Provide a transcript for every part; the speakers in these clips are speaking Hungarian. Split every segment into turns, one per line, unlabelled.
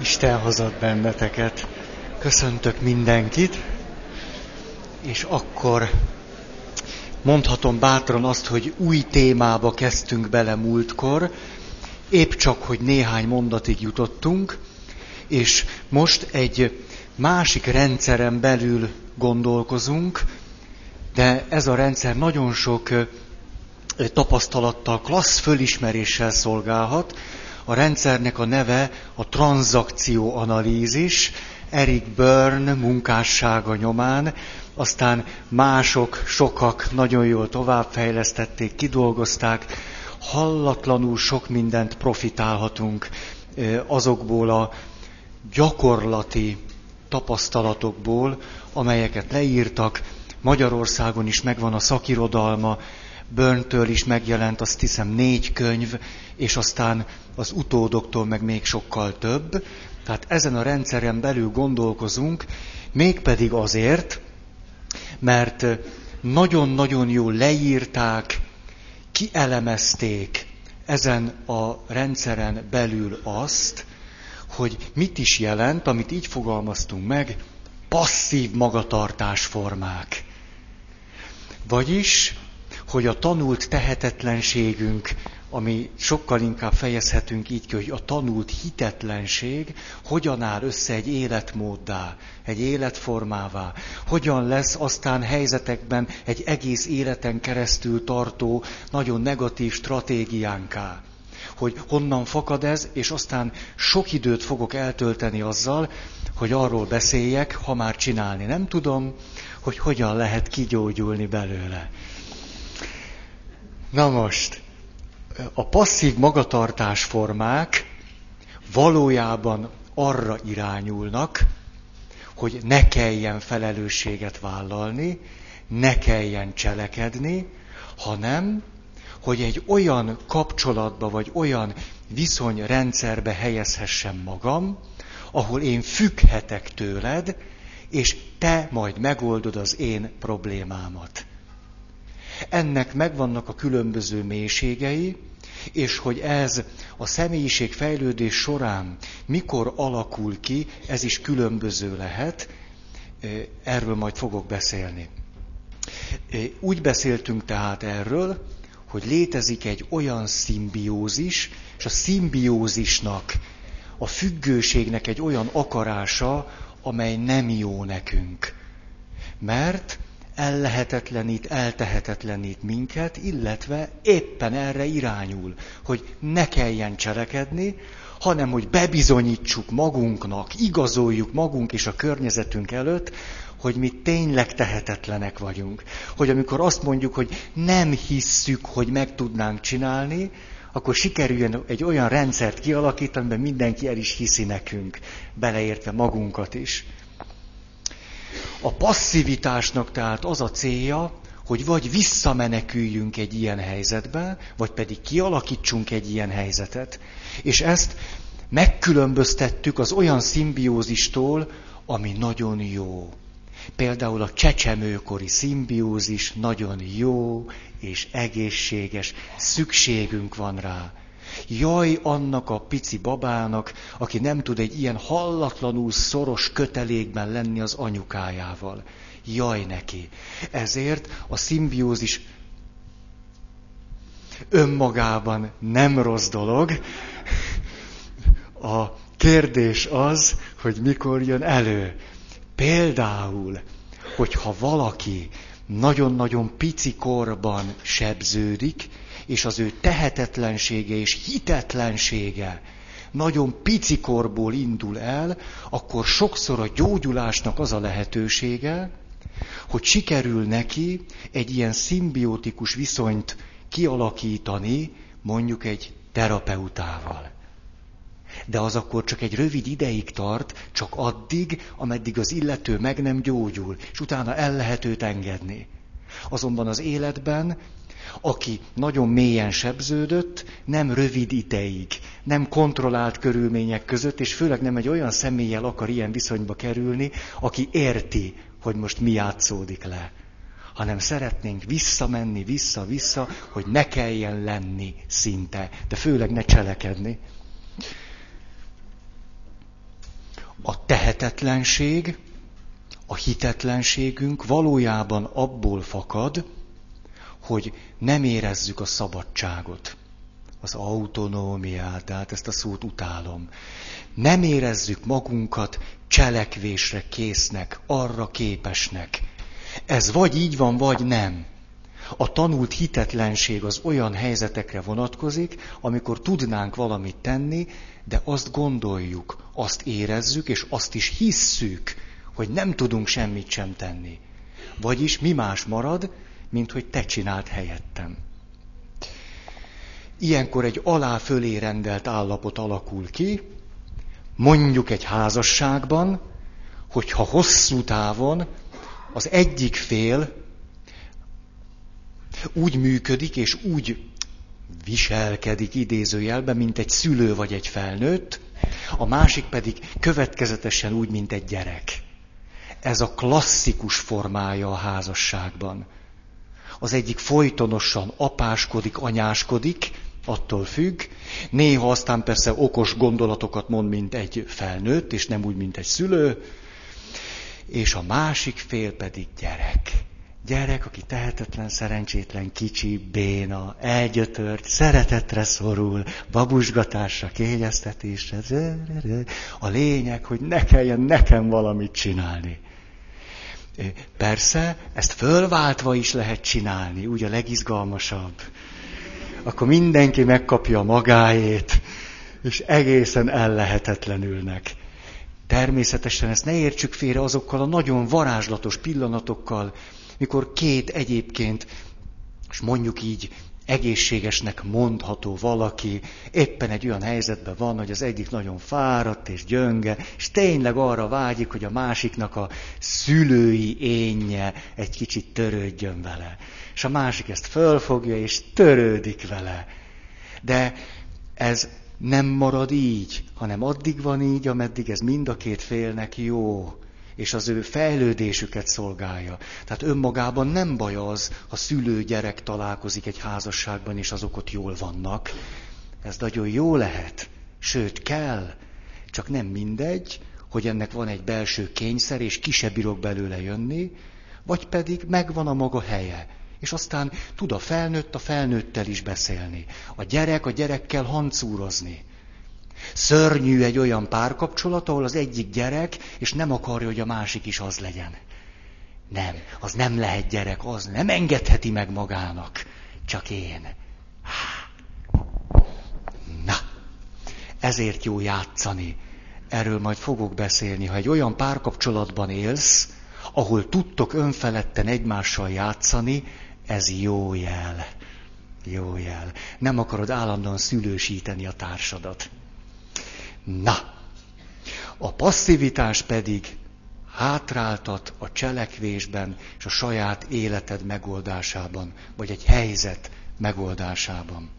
Isten hozott benneteket. Köszöntök mindenkit, és akkor mondhatom bátran azt, hogy új témába kezdtünk bele múltkor, épp csak, hogy néhány mondatig jutottunk, és most egy másik rendszeren belül gondolkozunk, de ez a rendszer nagyon sok tapasztalattal, klassz fölismeréssel szolgálhat, a rendszernek a neve a tranzakcióanalízis, Eric Byrne munkássága nyomán, aztán mások, sokak nagyon jól továbbfejlesztették, kidolgozták, hallatlanul sok mindent profitálhatunk azokból a gyakorlati tapasztalatokból, amelyeket leírtak. Magyarországon is megvan a szakirodalma, Börntől is megjelent azt hiszem négy könyv, és aztán az utódoktól meg még sokkal több. Tehát ezen a rendszeren belül gondolkozunk, mégpedig azért, mert nagyon-nagyon jól leírták, kielemezték ezen a rendszeren belül azt, hogy mit is jelent, amit így fogalmaztunk meg, passzív magatartásformák. Vagyis hogy a tanult tehetetlenségünk, ami sokkal inkább fejezhetünk így ki, hogy a tanult hitetlenség hogyan áll össze egy életmóddá, egy életformává, hogyan lesz aztán helyzetekben egy egész életen keresztül tartó, nagyon negatív stratégiánká. Hogy honnan fakad ez, és aztán sok időt fogok eltölteni azzal, hogy arról beszéljek, ha már csinálni nem tudom, hogy hogyan lehet kigyógyulni belőle. Na most, a passzív magatartás formák valójában arra irányulnak, hogy ne kelljen felelősséget vállalni, ne kelljen cselekedni, hanem, hogy egy olyan kapcsolatba vagy olyan viszonyrendszerbe helyezhessem magam, ahol én függhetek tőled, és te majd megoldod az én problémámat. Ennek megvannak a különböző mélységei, és hogy ez a személyiség fejlődés során mikor alakul ki, ez is különböző lehet, erről majd fogok beszélni. Úgy beszéltünk tehát erről, hogy létezik egy olyan szimbiózis, és a szimbiózisnak, a függőségnek egy olyan akarása, amely nem jó nekünk. Mert ellehetetlenít, eltehetetlenít minket, illetve éppen erre irányul, hogy ne kelljen cselekedni, hanem hogy bebizonyítsuk magunknak, igazoljuk magunk és a környezetünk előtt, hogy mi tényleg tehetetlenek vagyunk. Hogy amikor azt mondjuk, hogy nem hisszük, hogy meg tudnánk csinálni, akkor sikerüljön egy olyan rendszert kialakítani, amiben mindenki el is hiszi nekünk, beleértve magunkat is. A passzivitásnak tehát az a célja, hogy vagy visszameneküljünk egy ilyen helyzetbe, vagy pedig kialakítsunk egy ilyen helyzetet. És ezt megkülönböztettük az olyan szimbiózistól, ami nagyon jó. Például a csecsemőkori szimbiózis nagyon jó és egészséges, szükségünk van rá. Jaj annak a pici babának, aki nem tud egy ilyen hallatlanul szoros kötelékben lenni az anyukájával. Jaj neki. Ezért a szimbiózis önmagában nem rossz dolog. A kérdés az, hogy mikor jön elő. Például, hogyha valaki nagyon-nagyon pici korban sebződik, és az ő tehetetlensége és hitetlensége nagyon pici korból indul el, akkor sokszor a gyógyulásnak az a lehetősége, hogy sikerül neki egy ilyen szimbiotikus viszonyt kialakítani, mondjuk egy terapeutával. De az akkor csak egy rövid ideig tart, csak addig, ameddig az illető meg nem gyógyul, és utána el lehet őt engedni. Azonban az életben aki nagyon mélyen sebződött, nem rövid ideig, nem kontrollált körülmények között, és főleg nem egy olyan személlyel akar ilyen viszonyba kerülni, aki érti, hogy most mi játszódik le, hanem szeretnénk visszamenni, vissza-vissza, hogy ne kelljen lenni szinte, de főleg ne cselekedni. a tehetetlenség, a hitetlenségünk valójában abból fakad, hogy nem érezzük a szabadságot, az autonómiát, tehát ezt a szót utálom. Nem érezzük magunkat cselekvésre késznek, arra képesnek. Ez vagy így van, vagy nem. A tanult hitetlenség az olyan helyzetekre vonatkozik, amikor tudnánk valamit tenni, de azt gondoljuk, azt érezzük, és azt is hisszük, hogy nem tudunk semmit sem tenni. Vagyis mi más marad, mint hogy te csinált helyettem. Ilyenkor egy alá-fölé rendelt állapot alakul ki, mondjuk egy házasságban, hogyha hosszú távon az egyik fél úgy működik és úgy viselkedik idézőjelben, mint egy szülő vagy egy felnőtt, a másik pedig következetesen úgy, mint egy gyerek. Ez a klasszikus formája a házasságban. Az egyik folytonosan apáskodik, anyáskodik, attól függ. Néha aztán persze okos gondolatokat mond, mint egy felnőtt, és nem úgy, mint egy szülő. És a másik fél pedig gyerek. Gyerek, aki tehetetlen, szerencsétlen, kicsi, béna, elgyötört, szeretetre szorul, babusgatásra, kényeztetésre. A lényeg, hogy ne kelljen nekem valamit csinálni. Persze, ezt fölváltva is lehet csinálni, úgy a legizgalmasabb. Akkor mindenki megkapja magáét, és egészen ellehetetlenülnek. Természetesen ezt ne értsük félre azokkal a nagyon varázslatos pillanatokkal, mikor két egyébként, és mondjuk így egészségesnek mondható valaki éppen egy olyan helyzetben van, hogy az egyik nagyon fáradt és gyönge, és tényleg arra vágyik, hogy a másiknak a szülői énje egy kicsit törődjön vele. És a másik ezt fölfogja, és törődik vele. De ez nem marad így, hanem addig van így, ameddig ez mind a két félnek jó és az ő fejlődésüket szolgálja. Tehát önmagában nem baj az, ha szülő-gyerek találkozik egy házasságban, és azok ott jól vannak. Ez nagyon jó lehet, sőt kell, csak nem mindegy, hogy ennek van egy belső kényszer, és ki se bírok belőle jönni, vagy pedig megvan a maga helye. És aztán tud a felnőtt a felnőttel is beszélni. A gyerek a gyerekkel hancúrozni. Szörnyű egy olyan párkapcsolat, ahol az egyik gyerek, és nem akarja, hogy a másik is az legyen. Nem, az nem lehet gyerek, az nem engedheti meg magának. Csak én. Na, ezért jó játszani. Erről majd fogok beszélni. Ha egy olyan párkapcsolatban élsz, ahol tudtok önfeledten egymással játszani, ez jó jel. Jó jel. Nem akarod állandóan szülősíteni a társadat. Na, a passzivitás pedig hátráltat a cselekvésben és a saját életed megoldásában, vagy egy helyzet megoldásában.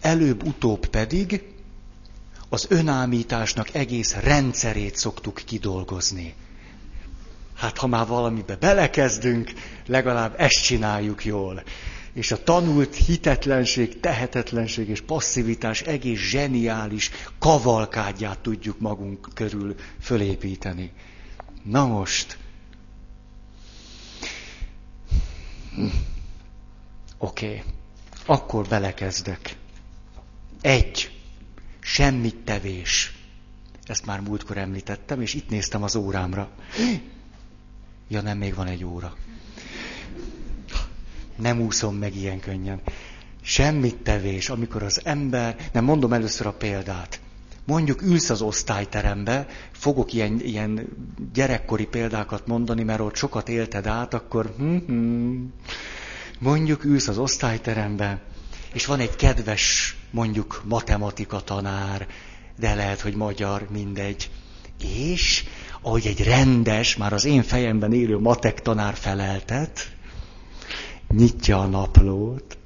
Előbb-utóbb pedig az önámításnak egész rendszerét szoktuk kidolgozni. Hát ha már valamibe belekezdünk, legalább ezt csináljuk jól és a tanult hitetlenség, tehetetlenség és passzivitás egész zseniális kavalkádját tudjuk magunk körül fölépíteni. Na most. Oké, okay. akkor belekezdek. Egy. Semmit tevés. Ezt már múltkor említettem, és itt néztem az órámra. Ja, nem, még van egy óra. Nem úszom meg ilyen könnyen. Semmit tevés, amikor az ember, nem mondom először a példát. Mondjuk ülsz az osztályterembe, fogok ilyen, ilyen gyerekkori példákat mondani, mert ott sokat élted át, akkor hm-hm. mondjuk ülsz az osztályterembe, és van egy kedves, mondjuk matematika tanár, de lehet, hogy magyar, mindegy. És ahogy egy rendes, már az én fejemben élő matek tanár feleltet, nyitja a naplót,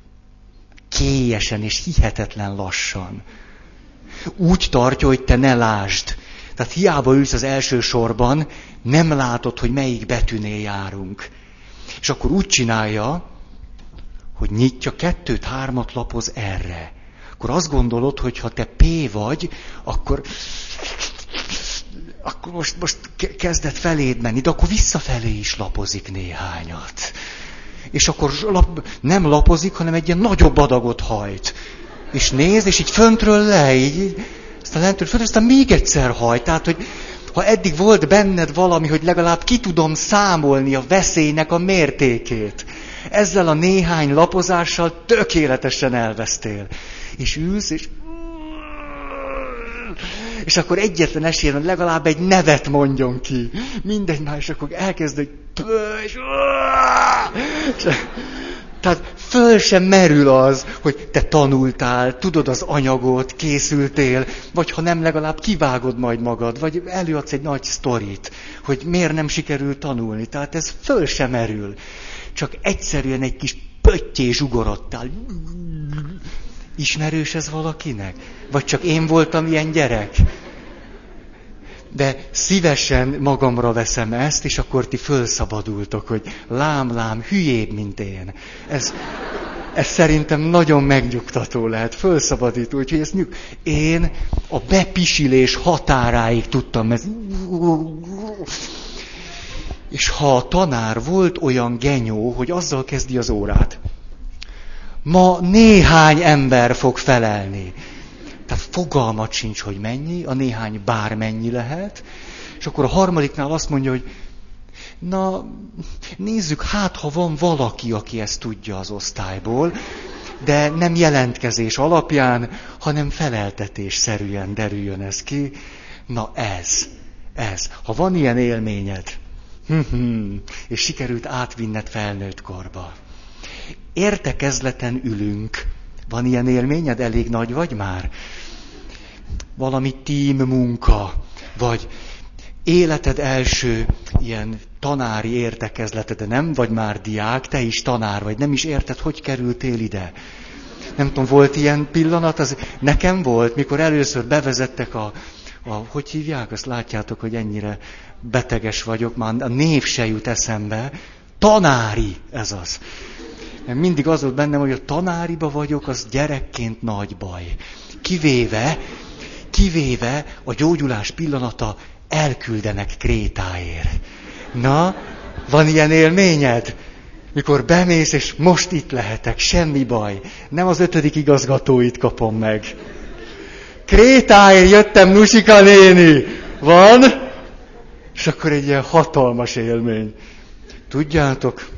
kélyesen és hihetetlen lassan. Úgy tartja, hogy te ne lásd. Tehát hiába ülsz az első sorban, nem látod, hogy melyik betűnél járunk. És akkor úgy csinálja, hogy nyitja kettőt, hármat lapoz erre. Akkor azt gondolod, hogy ha te P vagy, akkor akkor most, most kezdett feléd menni, de akkor visszafelé is lapozik néhányat. És akkor lap, nem lapozik, hanem egy ilyen nagyobb adagot hajt. És néz, és így föntről le, így, aztán lentről föl, aztán még egyszer hajt. Tehát, hogy ha eddig volt benned valami, hogy legalább ki tudom számolni a veszélynek a mértékét, ezzel a néhány lapozással tökéletesen elvesztél. És ülsz, és és akkor egyetlen esélyen legalább egy nevet mondjon ki. Mindegy már, és akkor elkezd, hogy és, és, tehát föl sem merül az, hogy te tanultál, tudod az anyagot, készültél, vagy ha nem, legalább kivágod majd magad, vagy előadsz egy nagy sztorit, hogy miért nem sikerül tanulni. Tehát ez föl sem merül. Csak egyszerűen egy kis pöttyés ugorodtál. Ismerős ez valakinek? Vagy csak én voltam ilyen gyerek? De szívesen magamra veszem ezt, és akkor ti fölszabadultok, hogy lám, lám, hülyébb, mint én. Ez, ez szerintem nagyon megnyugtató lehet, fölszabadító. Úgyhogy ezt nyug... Én a bepisilés határáig tudtam ez. És ha a tanár volt olyan genyó, hogy azzal kezdi az órát, Ma néhány ember fog felelni. Tehát fogalmat sincs, hogy mennyi, a néhány bármennyi lehet. És akkor a harmadiknál azt mondja, hogy na, nézzük, hát ha van valaki, aki ezt tudja az osztályból, de nem jelentkezés alapján, hanem feleltetés szerűen derüljön ez ki. Na ez, ez. Ha van ilyen élményed, és sikerült átvinned felnőtt korba, értekezleten ülünk. Van ilyen élményed? Elég nagy vagy már? Valami tím munka, vagy életed első ilyen tanári értekezlete, de nem vagy már diák, te is tanár vagy, nem is érted, hogy kerültél ide. Nem tudom, volt ilyen pillanat, az nekem volt, mikor először bevezettek a, a hogy hívják, azt látjátok, hogy ennyire beteges vagyok, már a név se jut eszembe, tanári, ez az. Mert mindig az volt bennem, hogy a tanáriba vagyok, az gyerekként nagy baj. Kivéve, kivéve a gyógyulás pillanata elküldenek Krétáért. Na, van ilyen élményed? Mikor bemész, és most itt lehetek, semmi baj. Nem az ötödik igazgatóit kapom meg. Krétáért jöttem, Nusika néni! Van? És akkor egy ilyen hatalmas élmény. Tudjátok,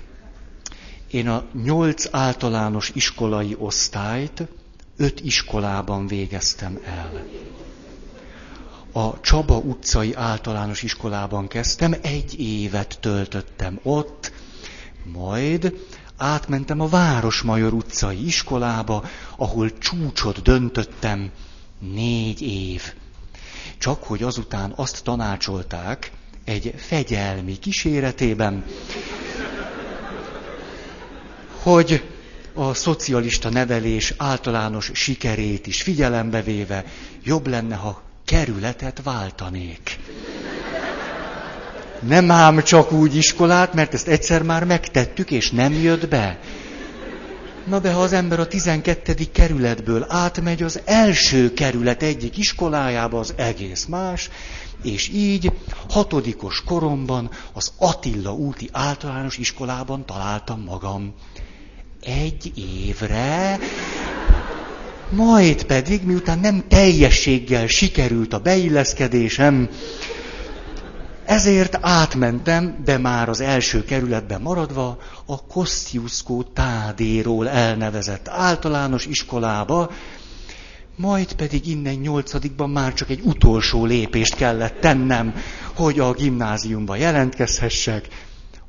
én a nyolc általános iskolai osztályt öt iskolában végeztem el. A Csaba utcai általános iskolában kezdtem, egy évet töltöttem ott, majd átmentem a Városmajor utcai iskolába, ahol csúcsot döntöttem négy év. Csak hogy azután azt tanácsolták egy fegyelmi kíséretében, hogy a szocialista nevelés általános sikerét is figyelembe véve jobb lenne, ha kerületet váltanék. Nem ám csak úgy iskolát, mert ezt egyszer már megtettük, és nem jött be. Na de ha az ember a 12. kerületből átmegy az első kerület egyik iskolájába, az egész más, és így hatodikos koromban az Attila úti általános iskolában találtam magam egy évre, majd pedig, miután nem teljességgel sikerült a beilleszkedésem, ezért átmentem, de már az első kerületben maradva, a Kosciuszkó Tádéról elnevezett általános iskolába, majd pedig innen nyolcadikban már csak egy utolsó lépést kellett tennem, hogy a gimnáziumba jelentkezhessek,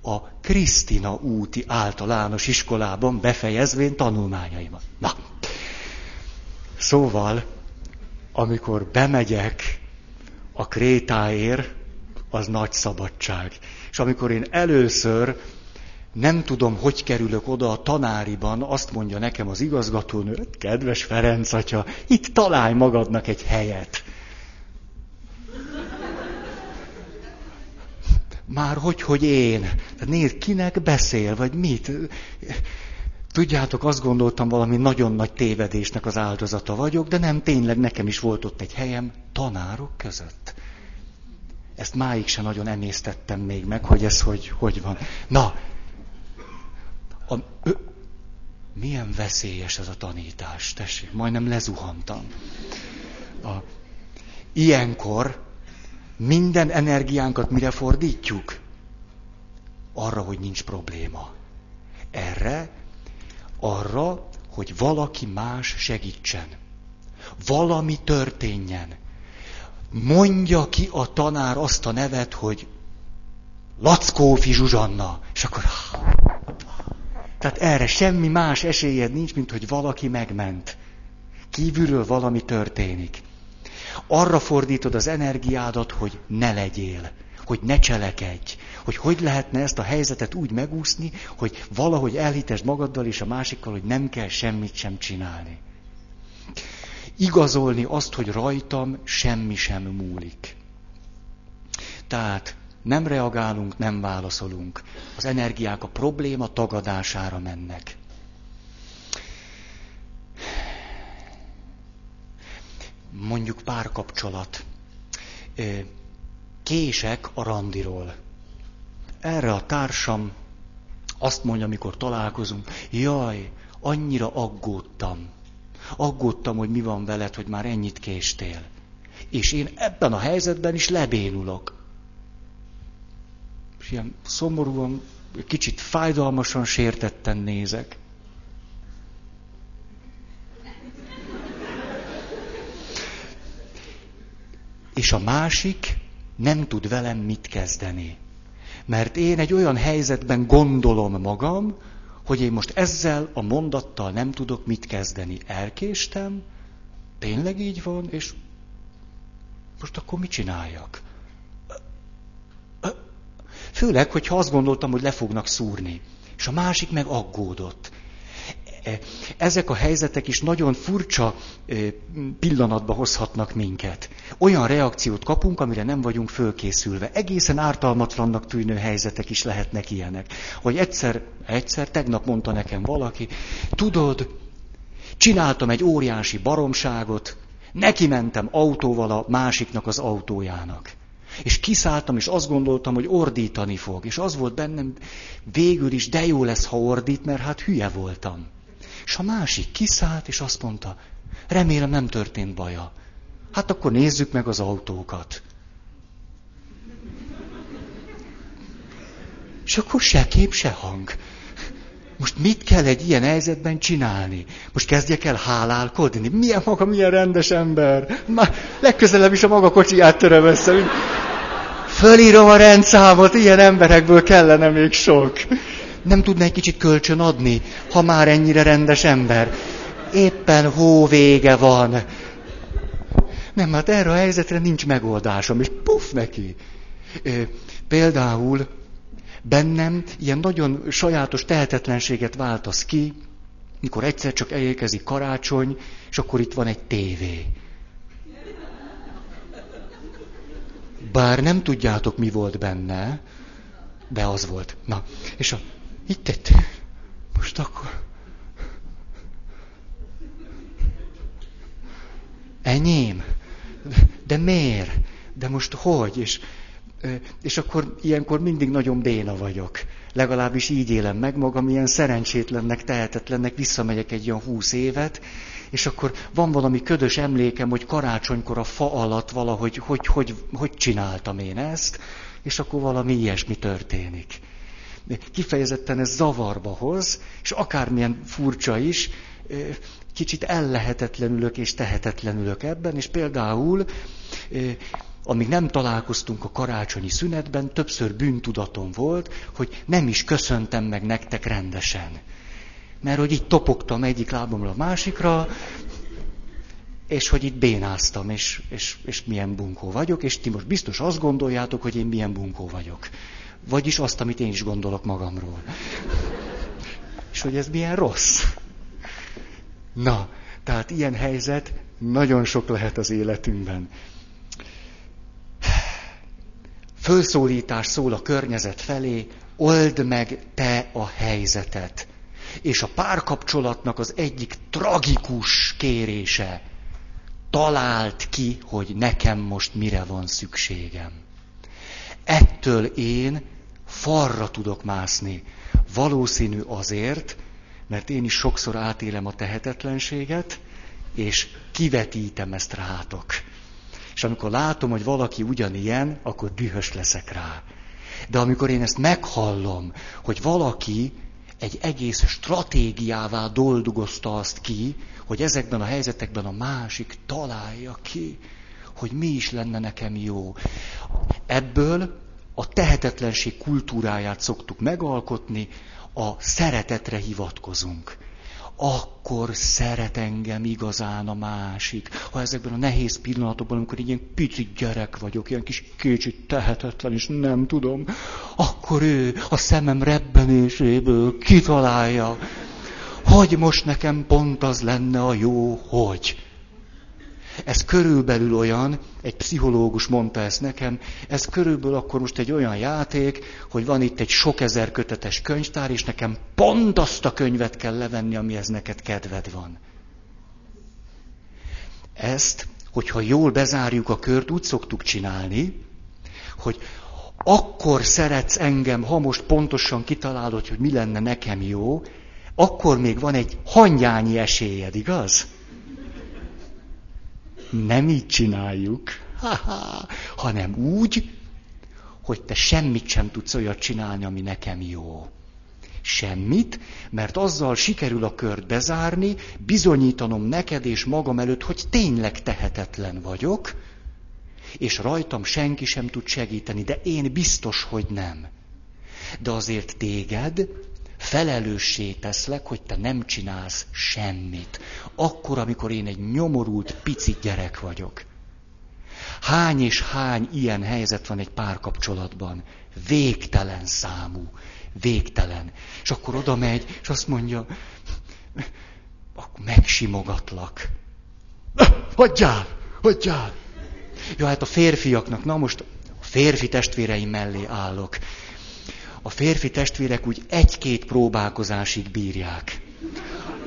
a Krisztina úti általános iskolában befejezvén tanulmányaimat. Na, szóval, amikor bemegyek a krétáért, az nagy szabadság. És amikor én először nem tudom, hogy kerülök oda a tanáriban, azt mondja nekem az igazgatónő, kedves Ferenc atya, itt találj magadnak egy helyet. Már hogy, hogy én. Tehát nézd, kinek beszél, vagy mit. Tudjátok, azt gondoltam, valami nagyon nagy tévedésnek az áldozata vagyok, de nem, tényleg nekem is volt ott egy helyem tanárok között. ezt máig se nagyon emésztettem még meg, hogy ez hogy, hogy van. Na, a, ö, milyen veszélyes ez a tanítás, tessék, majdnem lezuhantam. A, ilyenkor minden energiánkat mire fordítjuk? Arra, hogy nincs probléma. Erre, arra, hogy valaki más segítsen. Valami történjen. Mondja ki a tanár azt a nevet, hogy Lackófi Zsuzsanna. És akkor... Tehát erre semmi más esélyed nincs, mint hogy valaki megment. Kívülről valami történik. Arra fordítod az energiádat, hogy ne legyél, hogy ne cselekedj, hogy hogy lehetne ezt a helyzetet úgy megúszni, hogy valahogy elhitesd magaddal és a másikkal, hogy nem kell semmit sem csinálni. Igazolni azt, hogy rajtam semmi sem múlik. Tehát nem reagálunk, nem válaszolunk. Az energiák a probléma tagadására mennek. Mondjuk párkapcsolat. Kések a randiról. Erre a társam azt mondja, amikor találkozunk, jaj, annyira aggódtam. Aggódtam, hogy mi van veled, hogy már ennyit késtél. És én ebben a helyzetben is lebénulok és ilyen szomorúan, kicsit fájdalmasan sértetten nézek. És a másik nem tud velem mit kezdeni. Mert én egy olyan helyzetben gondolom magam, hogy én most ezzel a mondattal nem tudok mit kezdeni. Elkéstem, tényleg így van, és most akkor mit csináljak? Főleg, hogyha azt gondoltam, hogy le fognak szúrni. És a másik meg aggódott. E, ezek a helyzetek is nagyon furcsa e, pillanatba hozhatnak minket. Olyan reakciót kapunk, amire nem vagyunk fölkészülve. Egészen ártalmatlannak tűnő helyzetek is lehetnek ilyenek. Hogy egyszer, egyszer, tegnap mondta nekem valaki, tudod, csináltam egy óriási baromságot, neki mentem autóval a másiknak az autójának. És kiszálltam, és azt gondoltam, hogy ordítani fog. És az volt bennem, végül is de jó lesz, ha ordít, mert hát hülye voltam. És a másik kiszállt, és azt mondta, remélem nem történt baja. Hát akkor nézzük meg az autókat. És akkor se kép, se hang. Most mit kell egy ilyen helyzetben csinálni? Most kezdjek el hálálkodni? Milyen maga, milyen rendes ember? Már legközelebb is a maga kocsiját töröm össze. Fölírom a rendszámot, ilyen emberekből kellene még sok. Nem tudna egy kicsit kölcsön adni, ha már ennyire rendes ember. Éppen hó vége van. Nem, hát erre a helyzetre nincs megoldásom, és puff neki. Például bennem ilyen nagyon sajátos tehetetlenséget váltasz ki, mikor egyszer csak elérkezik karácsony, és akkor itt van egy tévé. Bár nem tudjátok, mi volt benne, de az volt. Na, és a, itt itt, most akkor... Enyém? De miért? De most hogy? És és akkor ilyenkor mindig nagyon béna vagyok. Legalábbis így élem meg magam, ilyen szerencsétlennek, tehetetlennek, visszamegyek egy olyan húsz évet, és akkor van valami ködös emlékem, hogy karácsonykor a fa alatt valahogy, hogy, hogy, hogy csináltam én ezt, és akkor valami ilyesmi történik. Kifejezetten ez zavarba hoz, és akármilyen furcsa is, kicsit ellehetetlenülök és tehetetlenülök ebben, és például amíg nem találkoztunk a karácsonyi szünetben, többször bűntudatom volt, hogy nem is köszöntem meg nektek rendesen. Mert hogy itt topogtam egyik lábamra a másikra, és hogy itt bénáztam, és, és, és milyen bunkó vagyok, és ti most biztos azt gondoljátok, hogy én milyen bunkó vagyok. Vagyis azt, amit én is gondolok magamról. És hogy ez milyen rossz. Na, tehát ilyen helyzet nagyon sok lehet az életünkben. Fölszólítás szól a környezet felé, old meg te a helyzetet. És a párkapcsolatnak az egyik tragikus kérése, talált ki, hogy nekem most mire van szükségem. Ettől én farra tudok mászni. Valószínű azért, mert én is sokszor átélem a tehetetlenséget, és kivetítem ezt rátok. És amikor látom, hogy valaki ugyanilyen, akkor dühös leszek rá. De amikor én ezt meghallom, hogy valaki egy egész stratégiává doldugozta azt ki, hogy ezekben a helyzetekben a másik találja ki, hogy mi is lenne nekem jó. Ebből a tehetetlenség kultúráját szoktuk megalkotni, a szeretetre hivatkozunk akkor szeret engem igazán a másik. Ha ezekben a nehéz pillanatokban, amikor ilyen pici gyerek vagyok, ilyen kis kicsit tehetetlen, és nem tudom, akkor ő a szemem rebbenéséből kitalálja, hogy most nekem pont az lenne a jó, hogy. Ez körülbelül olyan, egy pszichológus mondta ezt nekem, ez körülbelül akkor most egy olyan játék, hogy van itt egy sok ezer kötetes könyvtár, és nekem pont azt a könyvet kell levenni, amihez neked kedved van. Ezt, hogyha jól bezárjuk a kört, úgy szoktuk csinálni, hogy akkor szeretsz engem, ha most pontosan kitalálod, hogy mi lenne nekem jó, akkor még van egy hangyányi esélyed, igaz? Nem így csináljuk, hanem úgy, hogy te semmit sem tudsz olyat csinálni, ami nekem jó. Semmit, mert azzal sikerül a kört bezárni, bizonyítanom neked és magam előtt, hogy tényleg tehetetlen vagyok, és rajtam senki sem tud segíteni, de én biztos, hogy nem. De azért téged felelőssé teszlek, hogy te nem csinálsz semmit. Akkor, amikor én egy nyomorult, pici gyerek vagyok. Hány és hány ilyen helyzet van egy párkapcsolatban? Végtelen számú. Végtelen. És akkor oda megy, és azt mondja, akkor megsimogatlak. Hagyjál! Hagyjál! Jó, hát a férfiaknak, na most a férfi testvéreim mellé állok a férfi testvérek úgy egy-két próbálkozásig bírják.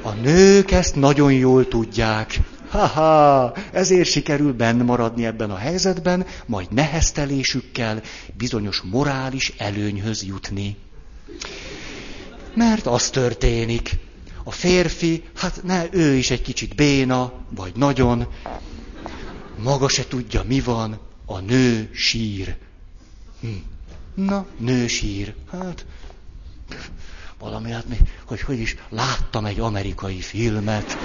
A nők ezt nagyon jól tudják. Haha, ezért sikerül benn maradni ebben a helyzetben, majd neheztelésükkel bizonyos morális előnyhöz jutni. Mert az történik. A férfi, hát ne, ő is egy kicsit béna, vagy nagyon, maga se tudja, mi van, a nő sír. Hm. Na, nősír. Hát, valami, hát még, hogy hogy is, láttam egy amerikai filmet.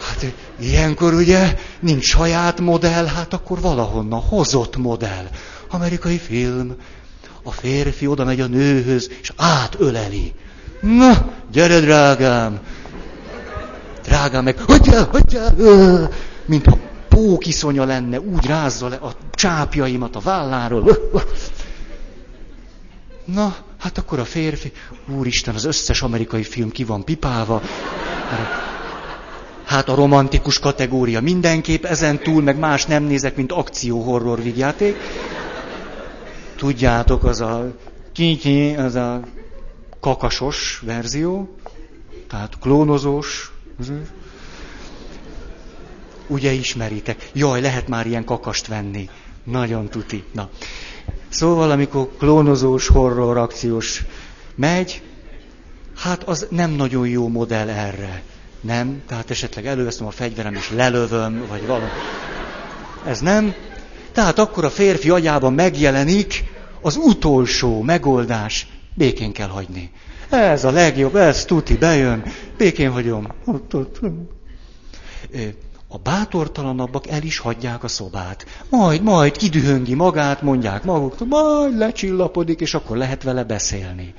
Hát ilyenkor ugye nincs saját modell, hát akkor valahonnan hozott modell. Amerikai film. A férfi oda megy a nőhöz, és átöleli. Na, gyere, drágám! Drágám meg, hagyjál, hagyjál! Mintha pókiszonya lenne, úgy rázza le a csápjaimat a válláról. Na, hát akkor a férfi, úristen, az összes amerikai film ki van pipálva. Hát a romantikus kategória mindenképp, ezen túl meg más nem nézek, mint akció-horror vigyáték. Tudjátok, az a kinyi, az a kakasos verzió, tehát klónozós, Ugye ismeritek? Jaj, lehet már ilyen kakast venni. Nagyon tuti. Na. Szóval, amikor klónozós, horror, akciós megy, hát az nem nagyon jó modell erre. Nem? Tehát esetleg előveszem a fegyverem és lelövöm, vagy valami. Ez nem. Tehát akkor a férfi agyában megjelenik az utolsó megoldás. Békén kell hagyni. Ez a legjobb, ez tuti, bejön, békén hagyom. Ott, ott. A bátortalanabbak el is hagyják a szobát. Majd, majd kidühöngi magát, mondják maguk, majd lecsillapodik, és akkor lehet vele beszélni.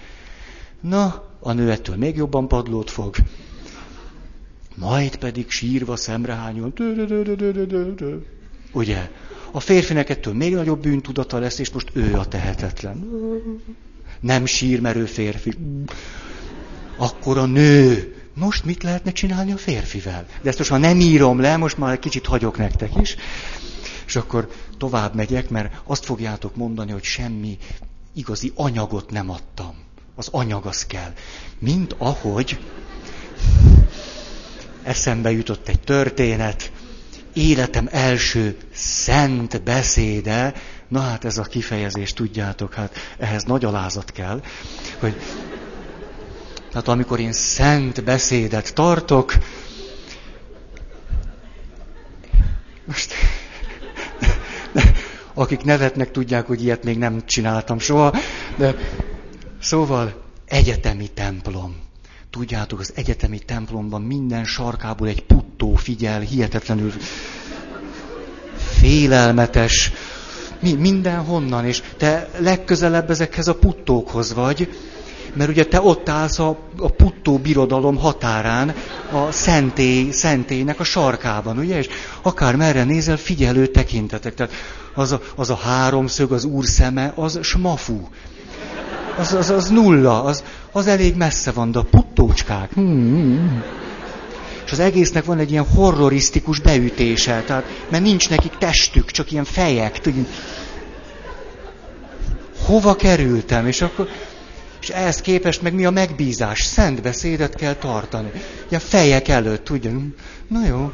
Na, a nő ettől még jobban padlót fog. Majd pedig sírva szemrehányul. Ugye? A férfinek ettől még nagyobb bűntudata lesz, és most ő a tehetetlen. Nem sírmerő férfi. Akkor a nő most mit lehetne csinálni a férfivel? De ezt most már nem írom le, most már egy kicsit hagyok nektek is. És akkor tovább megyek, mert azt fogjátok mondani, hogy semmi igazi anyagot nem adtam. Az anyag az kell. Mint ahogy eszembe jutott egy történet. életem első szent beszéde, na hát ez a kifejezés, tudjátok, hát ehhez nagy alázat kell, hogy tehát amikor én szent beszédet tartok, most akik nevetnek, tudják, hogy ilyet még nem csináltam soha, de szóval egyetemi templom. Tudjátok, az egyetemi templomban minden sarkából egy puttó figyel, hihetetlenül félelmetes, mi, mindenhonnan, és te legközelebb ezekhez a puttókhoz vagy, mert ugye te ott állsz a, a puttó birodalom határán, a szentély, szentélynek a sarkában, ugye, és akár merre nézel, figyelő tekintetek. Tehát az a, az a háromszög, az úr szeme, az smafú. Az, az, az nulla, az, az elég messze van, de a puttócskák. Hmm. És az egésznek van egy ilyen horrorisztikus beütése, tehát, mert nincs nekik testük, csak ilyen fejek. Hova kerültem? És akkor, és ehhez képest meg mi a megbízás? Szent beszédet kell tartani. Ilyen fejek előtt, tudja. Na jó.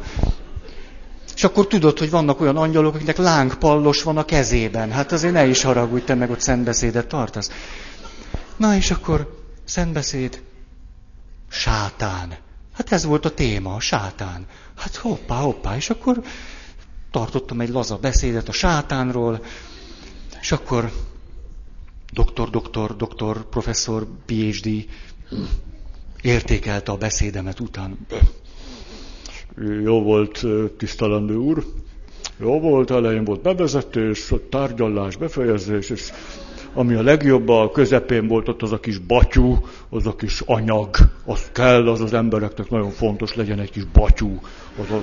És akkor tudod, hogy vannak olyan angyalok, akiknek lángpallos van a kezében. Hát azért ne is haragudj, te meg ott szentbeszédet tartasz. Na és akkor szentbeszéd, sátán. Hát ez volt a téma, a sátán. Hát hoppá, hoppá, és akkor tartottam egy laza beszédet a sátánról, és akkor doktor, doktor, doktor, professzor, PhD értékelte a beszédemet után.
Jó volt, tisztelendő úr. Jó volt, elején volt bevezetés, tárgyalás, befejezés, és ami a legjobb, a közepén volt ott az a kis batyú, az a kis anyag, az kell, az az embereknek nagyon fontos legyen egy kis batyú. Az a...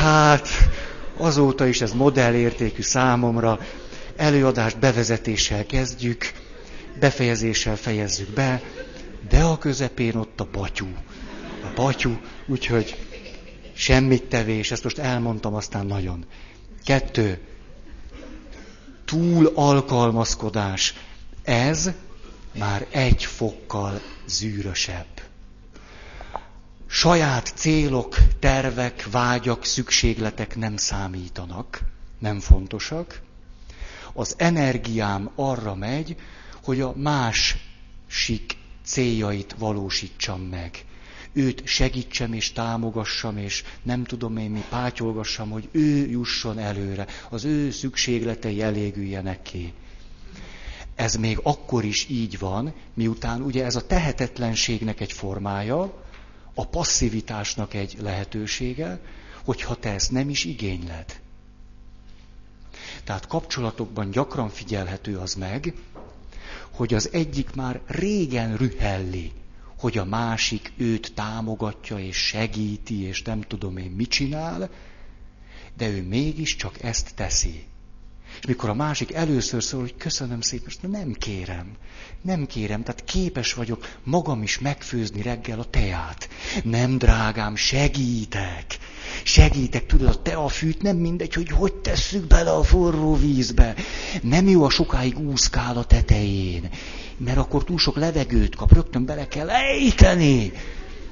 Tehát azóta is ez modellértékű számomra. Előadást bevezetéssel kezdjük, befejezéssel fejezzük be, de a közepén ott a batyú. A batyú, úgyhogy semmit tevés, ezt most elmondtam aztán nagyon. Kettő, túl alkalmazkodás. Ez már egy fokkal zűrösebb. Saját célok, tervek, vágyak, szükségletek nem számítanak, nem fontosak. Az energiám arra megy, hogy a másik céljait valósítsam meg. Őt segítsem és támogassam, és nem tudom én mi pátyolgassam, hogy ő jusson előre, az ő szükségletei elégüljenek ki. Ez még akkor is így van, miután ugye ez a tehetetlenségnek egy formája, a passzivitásnak egy lehetősége, hogyha te ezt nem is igényled. Tehát kapcsolatokban gyakran figyelhető az meg, hogy az egyik már régen rühelli, hogy a másik őt támogatja és segíti, és nem tudom én mit csinál, de ő mégiscsak ezt teszi. És mikor a másik először szól, hogy köszönöm szépen, és nem kérem, nem kérem, tehát képes vagyok magam is megfőzni reggel a teát. Nem, drágám, segítek. Segítek, tudod, a teafűt nem mindegy, hogy hogy tesszük bele a forró vízbe. Nem jó a sokáig úszkál a tetején, mert akkor túl sok levegőt kap, rögtön bele kell ejteni.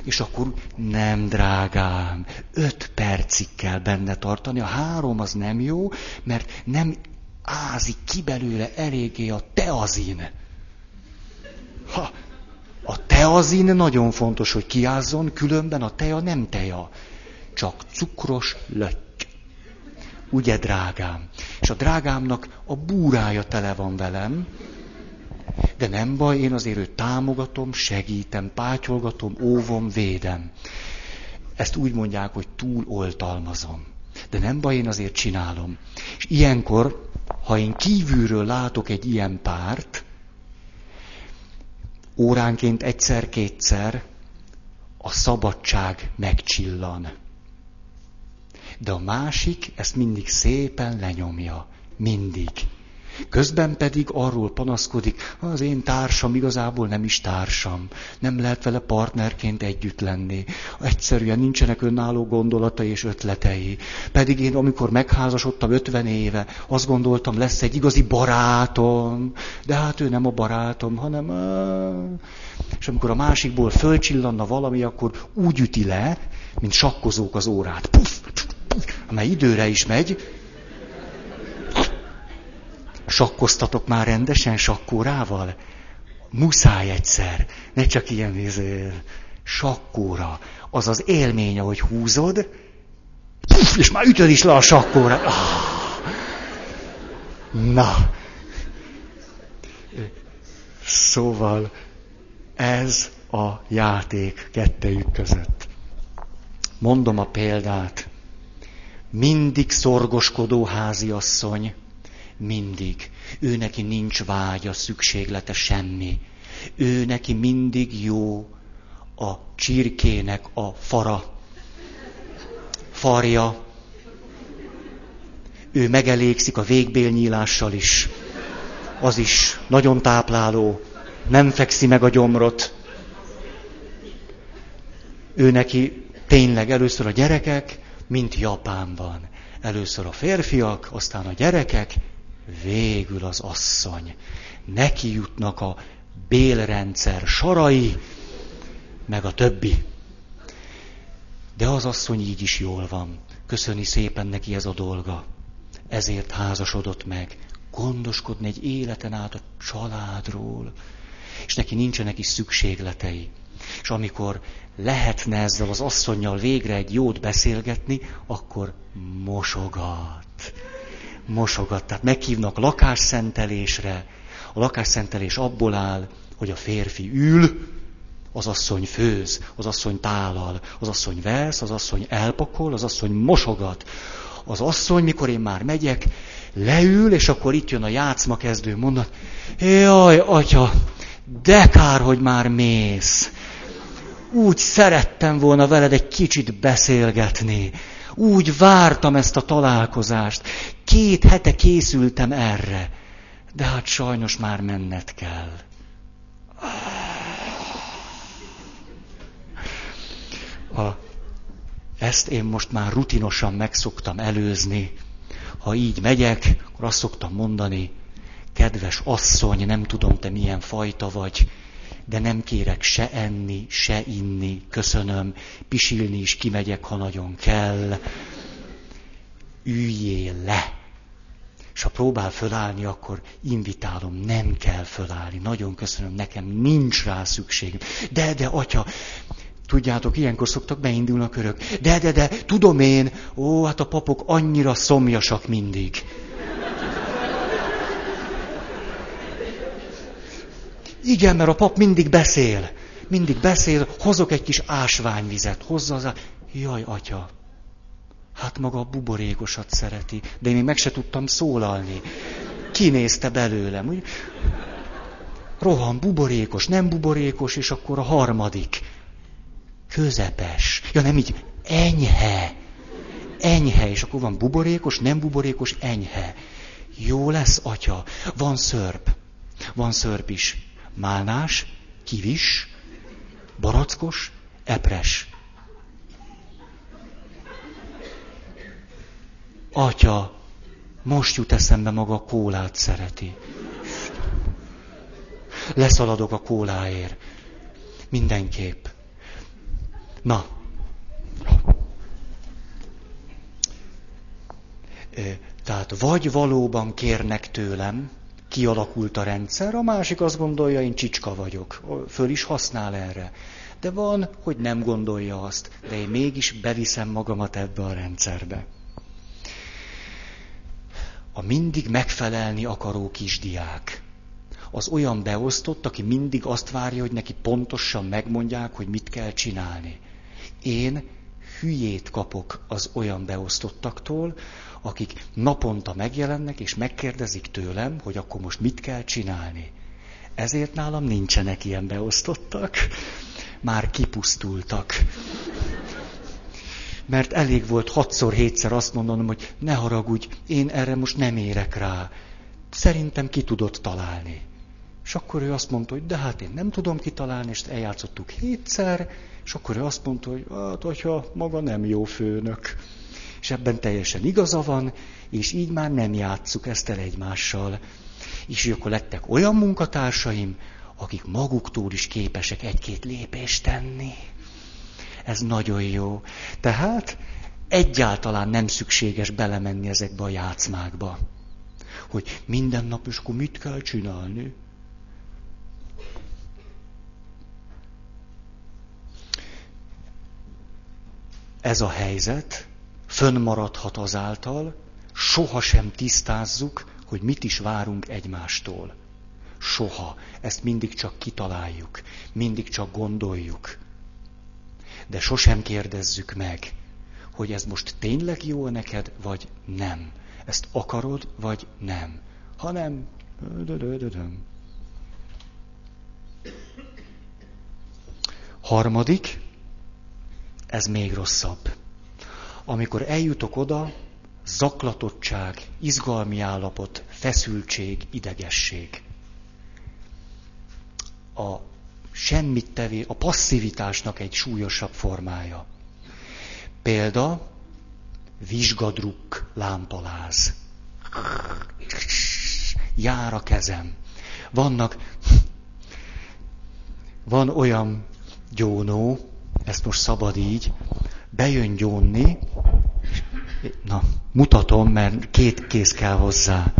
És akkor nem, drágám, öt percig kell benne tartani, a három az nem jó, mert nem ázik ki belőle eléggé a teazin. Ha, a teazin nagyon fontos, hogy kiázzon, különben a teja nem teja, csak cukros lötty. Ugye, drágám? És a drágámnak a búrája tele van velem, de nem baj, én azért őt támogatom, segítem, pátyolgatom, óvom, védem. Ezt úgy mondják, hogy túloltalmazom. De nem baj, én azért csinálom. És ilyenkor, ha én kívülről látok egy ilyen párt, óránként egyszer-kétszer a szabadság megcsillan. De a másik ezt mindig szépen lenyomja. Mindig. Közben pedig arról panaszkodik, az én társam igazából nem is társam. Nem lehet vele partnerként együtt lenni. Egyszerűen nincsenek önálló gondolatai és ötletei. Pedig én, amikor megházasodtam 50 éve, azt gondoltam, lesz egy igazi barátom. De hát ő nem a barátom, hanem... És amikor a másikból fölcsillanna valami, akkor úgy üti le, mint sakkozók az órát. Puff, puff, puff, amely időre is megy, Sakkoztatok már rendesen sakkórával? Muszáj egyszer. Ne csak ilyen izé, sakkóra. Az az élmény, ahogy húzod, puf, és már ütöd is le a sakkóra. Ah. Na. Szóval ez a játék kettejük között. Mondom a példát. Mindig szorgoskodó háziasszony, mindig. Ő neki nincs vágya, szükséglete, semmi. Ő neki mindig jó a csirkének a fara, farja. Ő megelégszik a végbélnyílással is. Az is nagyon tápláló. Nem fekszi meg a gyomrot. Ő neki tényleg először a gyerekek, mint Japánban. Először a férfiak, aztán a gyerekek, végül az asszony. Neki jutnak a bélrendszer sarai, meg a többi. De az asszony így is jól van. Köszöni szépen neki ez a dolga. Ezért házasodott meg. Gondoskodni egy életen át a családról. És neki nincsenek is szükségletei. És amikor lehetne ezzel az asszonynal végre egy jót beszélgetni, akkor mosogat mosogat. Tehát meghívnak lakásszentelésre. A lakásszentelés abból áll, hogy a férfi ül, az asszony főz, az asszony tálal, az asszony vesz, az asszony elpakol, az asszony mosogat. Az asszony, mikor én már megyek, leül, és akkor itt jön a játszma kezdő mondat. Jaj, atya, de kár, hogy már mész. Úgy szerettem volna veled egy kicsit beszélgetni. Úgy vártam ezt a találkozást. Két hete készültem erre. De hát sajnos már menned kell. A, ezt én most már rutinosan megszoktam előzni. Ha így megyek, akkor azt szoktam mondani, kedves asszony, nem tudom te milyen fajta vagy, de nem kérek se enni, se inni, köszönöm, pisilni is kimegyek, ha nagyon kell. Üljél le! Próbál fölállni, akkor invitálom, nem kell fölállni. Nagyon köszönöm, nekem nincs rá szükség. De, de, atya, tudjátok, ilyenkor szoktak beindulni a körök. De, de, de, tudom én, ó, hát a papok annyira szomjasak mindig. Igen, mert a pap mindig beszél. Mindig beszél, hozok egy kis ásványvizet, hozza az... Jaj, atya, hát maga a buborékosat szereti, de én még meg se tudtam szólalni. Kinézte belőlem. Úgy, rohan, buborékos, nem buborékos, és akkor a harmadik. Közepes. Ja, nem így, enyhe. Enyhe, és akkor van buborékos, nem buborékos, enyhe. Jó lesz, atya. Van szörp. Van szörp is málnás, kivis, barackos, epres. Atya, most jut eszembe maga a kólát szereti. Leszaladok a kóláért. Mindenképp. Na. Tehát vagy valóban kérnek tőlem, kialakult a rendszer, a másik azt gondolja, én csicska vagyok, föl is használ erre. De van, hogy nem gondolja azt, de én mégis beviszem magamat ebbe a rendszerbe. A mindig megfelelni akaró kisdiák. Az olyan beosztott, aki mindig azt várja, hogy neki pontosan megmondják, hogy mit kell csinálni. Én hülyét kapok az olyan beosztottaktól, akik naponta megjelennek, és megkérdezik tőlem, hogy akkor most mit kell csinálni. Ezért nálam nincsenek ilyen beosztottak, már kipusztultak. Mert elég volt hatszor, hétszer azt mondanom, hogy ne haragudj, én erre most nem érek rá. szerintem ki tudott találni. És akkor ő azt mondta, hogy de hát én nem tudom kitalálni, és eljátszottuk hétszer, és akkor ő azt mondta, hogy hát, hogyha maga nem jó főnök. És ebben teljesen igaza van, és így már nem játsszuk ezt el egymással. És így akkor lettek olyan munkatársaim, akik maguktól is képesek egy-két lépést tenni. Ez nagyon jó. Tehát egyáltalán nem szükséges belemenni ezekbe a játszmákba. Hogy minden nap is akkor mit kell csinálni? Ez a helyzet fönnmaradhat azáltal, sohasem tisztázzuk, hogy mit is várunk egymástól. Soha. Ezt mindig csak kitaláljuk, mindig csak gondoljuk. De sosem kérdezzük meg, hogy ez most tényleg jó neked, vagy nem. Ezt akarod, vagy nem. Hanem... Harmadik, ez még rosszabb. Amikor eljutok oda, zaklatottság, izgalmi állapot, feszültség, idegesség. A semmit tevé, a passzivitásnak egy súlyosabb formája. Példa, vizsgadruk lámpaláz. Jár a kezem. Vannak, van olyan gyónó, ezt most szabad így, bejön gyónni, na, mutatom, mert két kéz kell hozzá.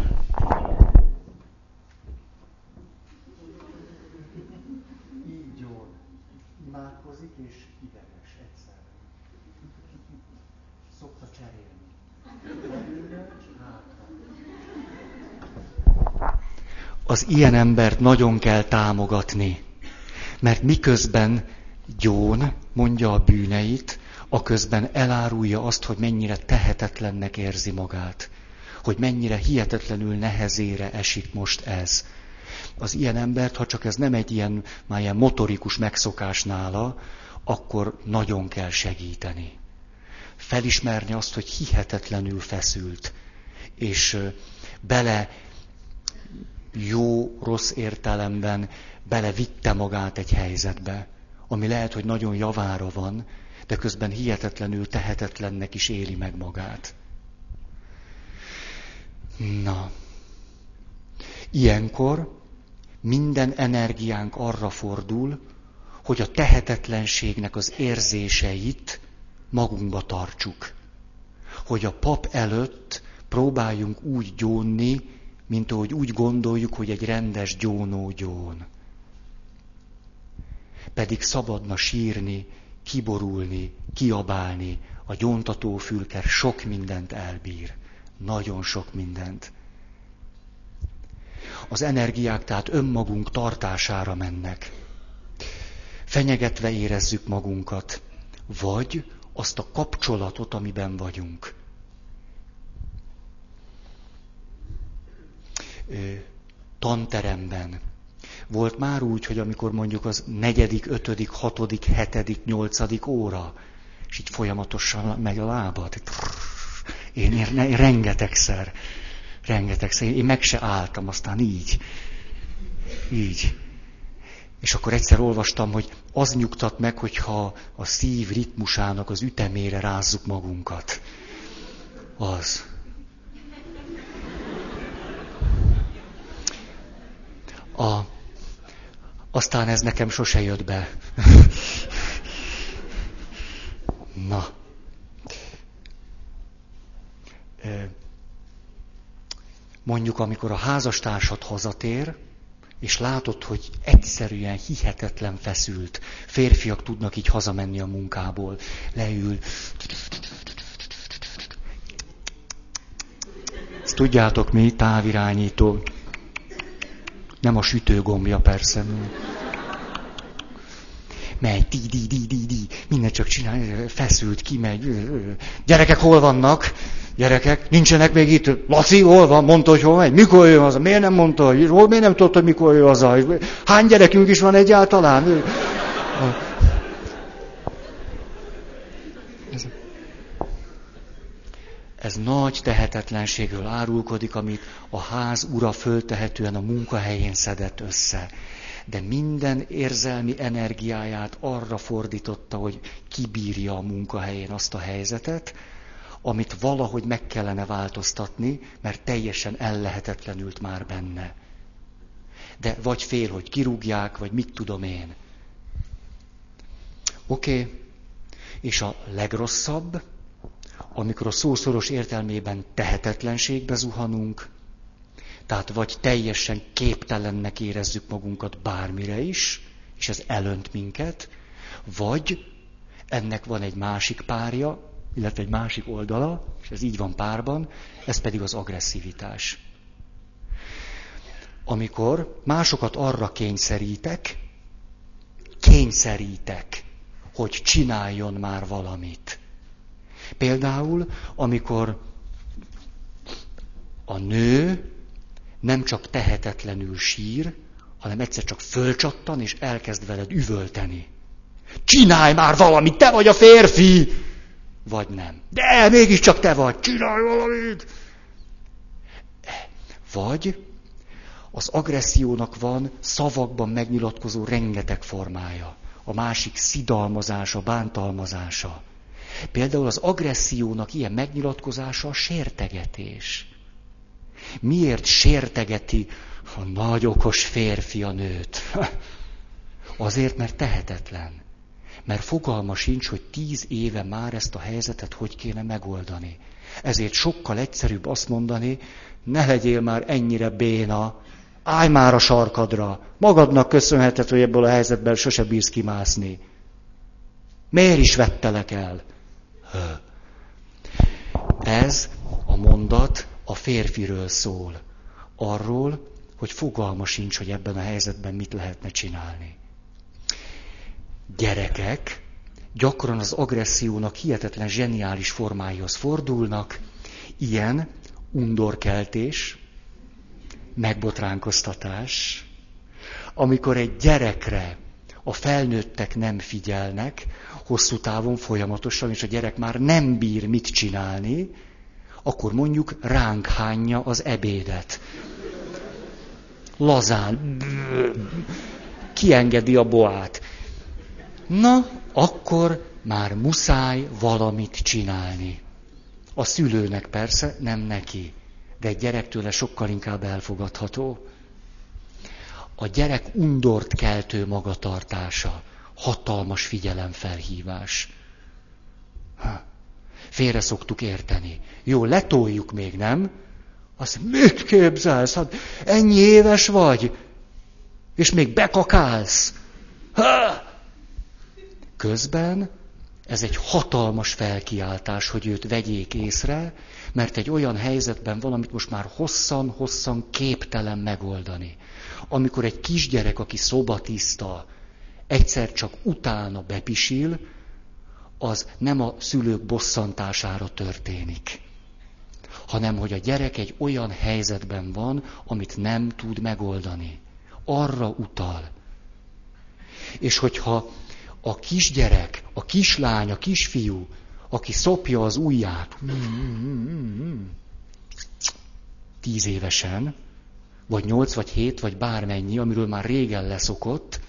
Az ilyen embert nagyon kell támogatni, mert miközben gyón mondja a bűneit, a közben elárulja azt, hogy mennyire tehetetlennek érzi magát, hogy mennyire hihetetlenül nehezére esik most ez. Az ilyen embert, ha csak ez nem egy ilyen, már ilyen motorikus megszokás nála, akkor nagyon kell segíteni. Felismerni azt, hogy hihetetlenül feszült, és bele jó, rossz értelemben belevitte magát egy helyzetbe ami lehet, hogy nagyon javára van, de közben hihetetlenül tehetetlennek is éli meg magát. Na, ilyenkor minden energiánk arra fordul, hogy a tehetetlenségnek az érzéseit magunkba tartsuk. Hogy a pap előtt próbáljunk úgy gyónni, mint ahogy úgy gondoljuk, hogy egy rendes gyónó gyón pedig szabadna sírni, kiborulni, kiabálni. A gyóntató fülker sok mindent elbír. Nagyon sok mindent. Az energiák tehát önmagunk tartására mennek. Fenyegetve érezzük magunkat, vagy azt a kapcsolatot, amiben vagyunk. Tanteremben volt már úgy, hogy amikor mondjuk az negyedik, ötödik, hatodik, hetedik, nyolcadik óra, és így folyamatosan megy a lábad. Én, én, én rengetegszer, rengetegszer, én meg se álltam, aztán így, így. És akkor egyszer olvastam, hogy az nyugtat meg, hogyha a szív ritmusának az ütemére rázzuk magunkat. Az. A, aztán ez nekem sose jött be. Na. Mondjuk, amikor a házastársad hazatér, és látod, hogy egyszerűen hihetetlen feszült. Férfiak tudnak így hazamenni a munkából. Leül. Ezt tudjátok mi, távirányító. Nem a sütőgombja persze. Megy, di, di, di, di, di, minden csak csinál, feszült, kimegy. Gyerekek hol vannak? Gyerekek, nincsenek még itt. Laci, hol van? Mondta, hogy hol megy? Mikor jön haza? Miért nem mondta, hogy hol? Miért nem tudta, hogy mikor jön haza? Hány gyerekünk is van egyáltalán? Ez, nagy tehetetlenségről árulkodik, amit a ház ura föltehetően a munkahelyén szedett össze. De minden érzelmi energiáját arra fordította, hogy kibírja a munkahelyén azt a helyzetet, amit valahogy meg kellene változtatni, mert teljesen ellehetetlenült már benne. De vagy fél, hogy kirúgják, vagy mit tudom én. Oké, okay. és a legrosszabb, amikor a szószoros értelmében tehetetlenségbe zuhanunk, tehát vagy teljesen képtelennek érezzük magunkat bármire is, és ez elönt minket, vagy ennek van egy másik párja, illetve egy másik oldala, és ez így van párban, ez pedig az agresszivitás. Amikor másokat arra kényszerítek, kényszerítek, hogy csináljon már valamit. Például, amikor a nő nem csak tehetetlenül sír, hanem egyszer csak fölcsattan, és elkezd veled üvölteni. Csinálj már valamit, te vagy a férfi! Vagy nem. De mégiscsak te vagy, csinálj valamit! Vagy az agressziónak van szavakban megnyilatkozó rengeteg formája. A másik szidalmazása, bántalmazása. Például az agressziónak ilyen megnyilatkozása a sértegetés. Miért sértegeti a nagy okos férfi a nőt? Azért, mert tehetetlen. Mert fogalma sincs, hogy tíz éve már ezt a helyzetet hogy kéne megoldani. Ezért sokkal egyszerűbb azt mondani, ne legyél már ennyire béna, állj már a sarkadra, magadnak köszönheted, hogy ebből a helyzetből sose bírsz kimászni. Miért is vettelek el? Ez a mondat a férfiről szól. Arról, hogy fogalma sincs, hogy ebben a helyzetben mit lehetne csinálni. Gyerekek gyakran az agressziónak hihetetlen zseniális formáihoz fordulnak, ilyen undorkeltés, megbotránkoztatás, amikor egy gyerekre a felnőttek nem figyelnek, hosszú távon folyamatosan, és a gyerek már nem bír mit csinálni, akkor mondjuk ránk hányja az ebédet. Lazán. Kiengedi a boát. Na, akkor már muszáj valamit csinálni. A szülőnek persze, nem neki. De egy gyerektől sokkal inkább elfogadható. A gyerek undort keltő magatartása hatalmas figyelemfelhívás. Ha. Félre szoktuk érteni. Jó, letoljuk még, nem? Azt mit képzelsz? Hát ennyi éves vagy, és még bekakálsz. Ha! Közben ez egy hatalmas felkiáltás, hogy őt vegyék észre, mert egy olyan helyzetben valamit most már hosszan-hosszan képtelen megoldani. Amikor egy kisgyerek, aki szobatiszta, egyszer csak utána bepisil, az nem a szülők bosszantására történik, hanem hogy a gyerek egy olyan helyzetben van, amit nem tud megoldani. Arra utal. És hogyha a kisgyerek, a kislány, a kisfiú, aki szopja az ujját, tíz évesen, vagy nyolc, vagy hét, vagy bármennyi, amiről már régen leszokott,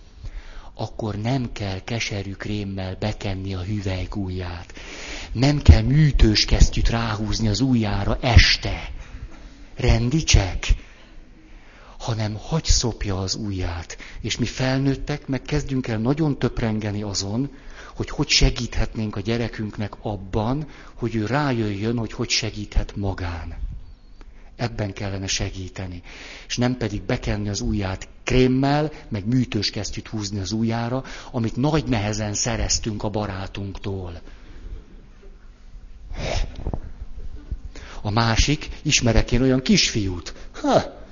akkor nem kell keserű krémmel bekenni a hüvelyk ujját. Nem kell műtős kesztyűt ráhúzni az ujjára este. Rendicsek? Hanem hagy szopja az ujját. És mi felnőttek meg kezdjünk el nagyon töprengeni azon, hogy hogy segíthetnénk a gyerekünknek abban, hogy ő rájöjjön, hogy hogy segíthet magán. Ebben kellene segíteni. És nem pedig bekenni az ujját krémmel, meg műtős kesztyűt húzni az ujjára, amit nagy nehezen szereztünk a barátunktól. A másik, ismerek én olyan kisfiút. Ha,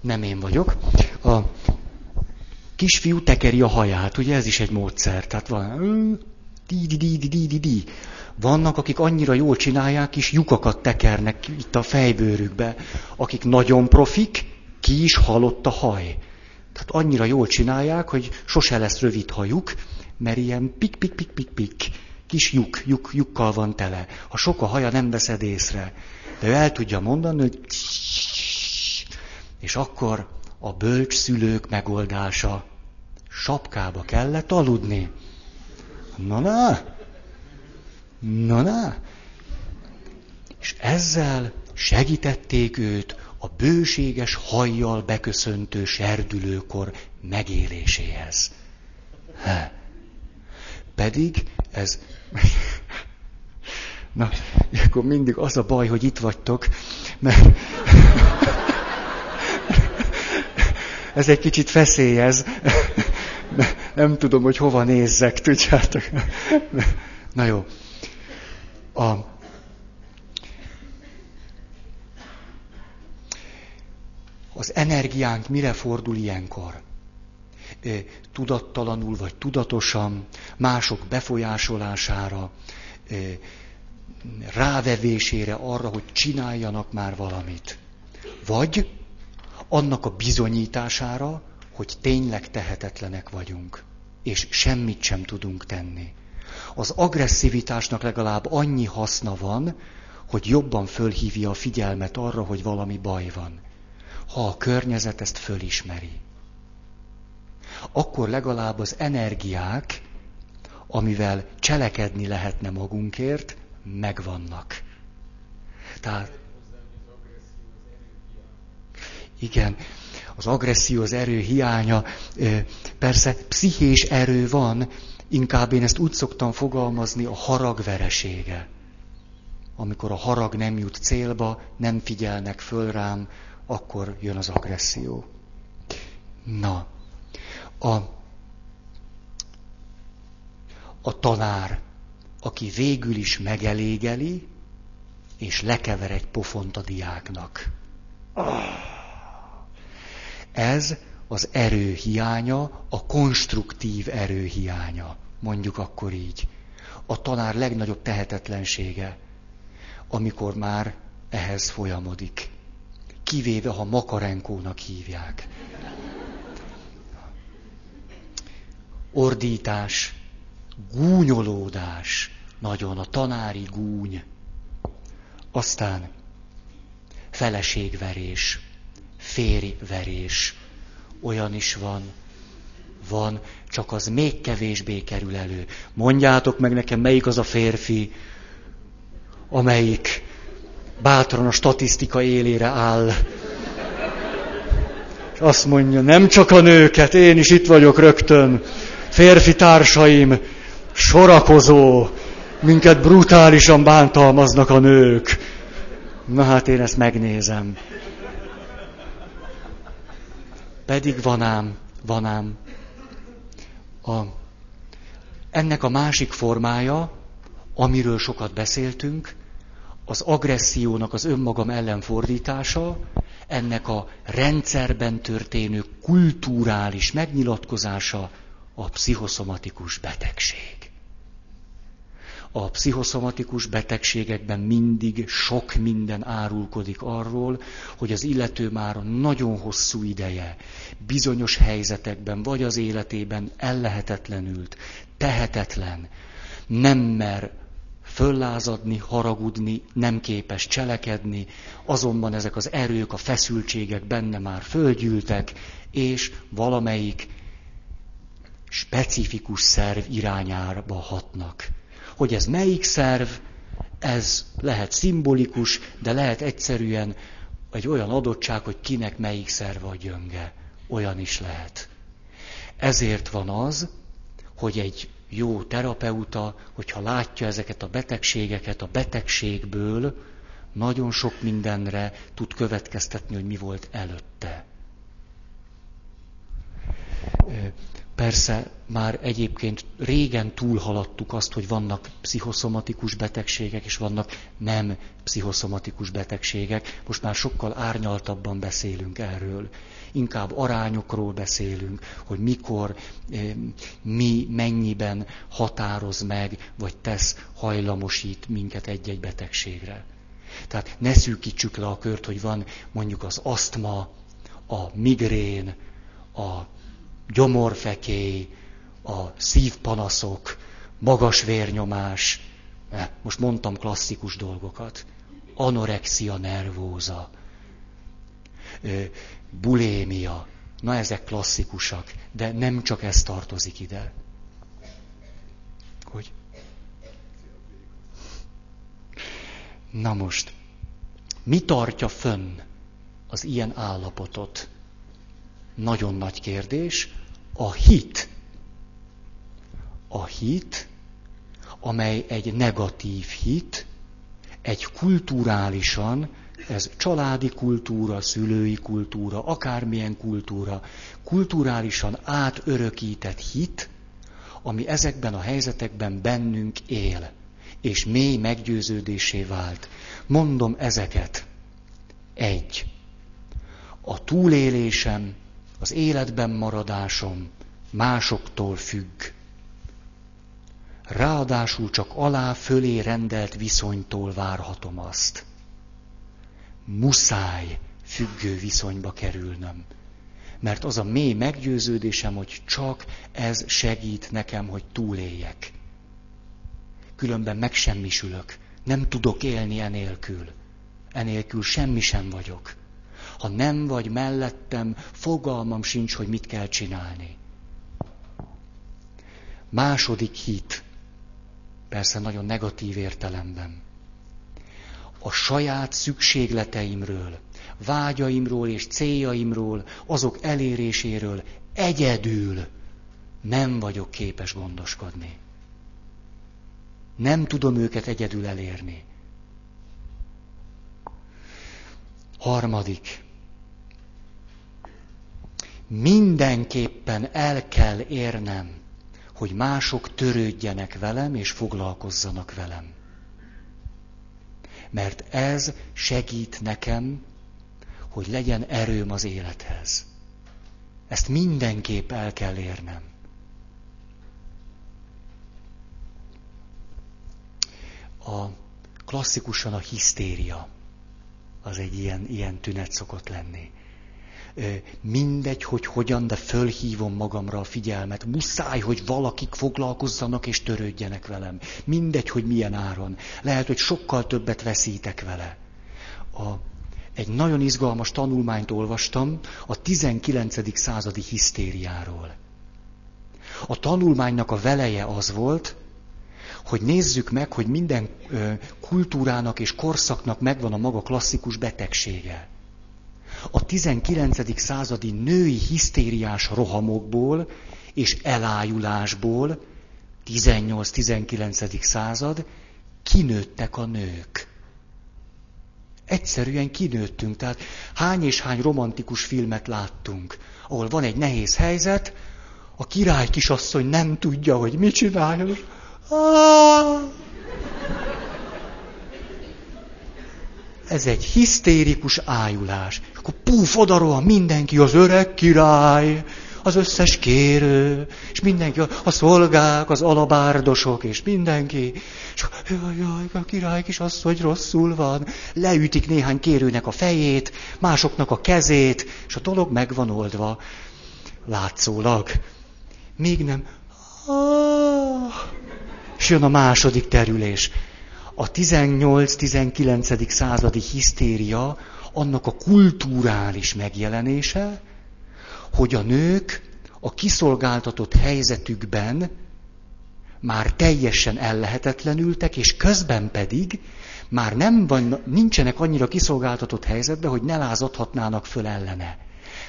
nem én vagyok. A kisfiú tekeri a haját, ugye ez is egy módszer. Tehát van, di di di di di di vannak, akik annyira jól csinálják, kis lyukakat tekernek itt a fejbőrükbe, akik nagyon profik, ki is halott a haj. Tehát annyira jól csinálják, hogy sose lesz rövid hajuk, mert ilyen pik-pik-pik-pik-pik Kis lyuk, lyuk, lyukkal van tele. Ha sok a haja, nem veszed észre. De ő el tudja mondani, hogy és akkor a bölcs szülők megoldása. Sapkába kellett aludni. Na, na, na, na. És ezzel segítették őt a bőséges hajjal beköszöntő serdülőkor megéléséhez. Ha. Pedig ez... Na, akkor mindig az a baj, hogy itt vagytok, mert ez egy kicsit feszélyez. Nem tudom, hogy hova nézzek, tudjátok. Na jó. A, az energiánk mire fordul ilyenkor? Tudattalanul vagy tudatosan, mások befolyásolására, rávevésére arra, hogy csináljanak már valamit. Vagy annak a bizonyítására, hogy tényleg tehetetlenek vagyunk, és semmit sem tudunk tenni. Az agresszivitásnak legalább annyi haszna van, hogy jobban fölhívja a figyelmet arra, hogy valami baj van. Ha a környezet ezt fölismeri. Akkor legalább az energiák, amivel cselekedni lehetne magunkért, megvannak. Tehát igen, az agresszió, az erő hiánya, persze pszichés erő van, inkább én ezt úgy szoktam fogalmazni, a harag veresége. Amikor a harag nem jut célba, nem figyelnek föl rám, akkor jön az agresszió. Na, a, a tanár, aki végül is megelégeli, és lekever egy pofont a diáknak. Ez az erő hiánya, a konstruktív erő hiánya, mondjuk akkor így. A tanár legnagyobb tehetetlensége, amikor már ehhez folyamodik. Kivéve, ha makarenkónak hívják. Ordítás, gúnyolódás, nagyon a tanári gúny. Aztán feleségverés, férjverés. Olyan is van. Van, csak az még kevésbé kerül elő. Mondjátok meg nekem, melyik az a férfi, amelyik bátran a statisztika élére áll. És azt mondja, nem csak a nőket, én is itt vagyok rögtön. Férfi társaim, sorakozó, minket brutálisan bántalmaznak a nők. Na hát én ezt megnézem. Pedig van ám, van ám. A, ennek a másik formája, amiről sokat beszéltünk, az agressziónak az önmagam ellenfordítása, ennek a rendszerben történő kulturális megnyilatkozása a pszichoszomatikus betegség a pszichoszomatikus betegségekben mindig sok minden árulkodik arról, hogy az illető már nagyon hosszú ideje bizonyos helyzetekben vagy az életében ellehetetlenült, tehetetlen, nem mer föllázadni, haragudni, nem képes cselekedni, azonban ezek az erők, a feszültségek benne már földgyűltek, és valamelyik specifikus szerv irányába hatnak. Hogy ez melyik szerv, ez lehet szimbolikus, de lehet egyszerűen egy olyan adottság, hogy kinek melyik szerve a gyönge. Olyan is lehet. Ezért van az, hogy egy jó terapeuta, hogyha látja ezeket a betegségeket, a betegségből nagyon sok mindenre tud következtetni, hogy mi volt előtte. Persze már egyébként régen túlhaladtuk azt, hogy vannak pszichoszomatikus betegségek, és vannak nem pszichoszomatikus betegségek. Most már sokkal árnyaltabban beszélünk erről. Inkább arányokról beszélünk, hogy mikor, eh, mi mennyiben határoz meg, vagy tesz, hajlamosít minket egy-egy betegségre. Tehát ne szűkítsük le a kört, hogy van mondjuk az asztma, a migrén, a gyomorfekély, a szívpanaszok, magas vérnyomás, most mondtam klasszikus dolgokat, anorexia nervóza, bulémia, na ezek klasszikusak, de nem csak ez tartozik ide. Hogy? Na most, mi tartja fönn az ilyen állapotot? Nagyon nagy kérdés. A hit. A hit, amely egy negatív hit, egy kulturálisan, ez családi kultúra, szülői kultúra, akármilyen kultúra, kulturálisan átörökített hit, ami ezekben a helyzetekben bennünk él, és mély meggyőződésé vált. Mondom ezeket. Egy. A túlélésem, az életben maradásom másoktól függ. Ráadásul csak alá fölé rendelt viszonytól várhatom azt. Muszáj függő viszonyba kerülnöm. Mert az a mély meggyőződésem, hogy csak ez segít nekem, hogy túléljek. Különben megsemmisülök. Nem tudok élni enélkül. Enélkül semmi sem vagyok. Ha nem vagy mellettem, fogalmam sincs, hogy mit kell csinálni. Második hit. Persze nagyon negatív értelemben. A saját szükségleteimről, vágyaimról és céljaimról, azok eléréséről egyedül nem vagyok képes gondoskodni. Nem tudom őket egyedül elérni. Harmadik. Mindenképpen el kell érnem, hogy mások törődjenek velem és foglalkozzanak velem. Mert ez segít nekem, hogy legyen erőm az élethez. Ezt mindenképp el kell érnem. A klasszikusan a hisztéria az egy ilyen, ilyen tünet szokott lenni. Mindegy, hogy hogyan, de fölhívom magamra a figyelmet. Muszáj, hogy valakik foglalkozzanak és törődjenek velem. Mindegy, hogy milyen áron. Lehet, hogy sokkal többet veszítek vele. A, egy nagyon izgalmas tanulmányt olvastam a 19. századi hisztériáról. A tanulmánynak a veleje az volt, hogy nézzük meg, hogy minden kultúrának és korszaknak megvan a maga klasszikus betegsége. A 19. századi női hisztériás rohamokból és elájulásból, 18-19. század, kinőttek a nők. Egyszerűen kinőttünk, tehát hány és hány romantikus filmet láttunk, ahol van egy nehéz helyzet, a király kisasszony nem tudja, hogy mit csináljon, ez egy hisztérikus ájulás. Akkor puf, oda mindenki, az öreg király, az összes kérő, és mindenki, a szolgák, az alabárdosok, és mindenki. És jaj, jaj, a király kis az, hogy rosszul van. Leütik néhány kérőnek a fejét, másoknak a kezét, és a dolog meg van oldva. Látszólag. Még nem. Ah, és jön a második terülés. A 18-19. századi hisztéria annak a kulturális megjelenése, hogy a nők a kiszolgáltatott helyzetükben már teljesen ellehetetlenültek, és közben pedig már nem van, nincsenek annyira kiszolgáltatott helyzetben, hogy ne lázadhatnának föl ellene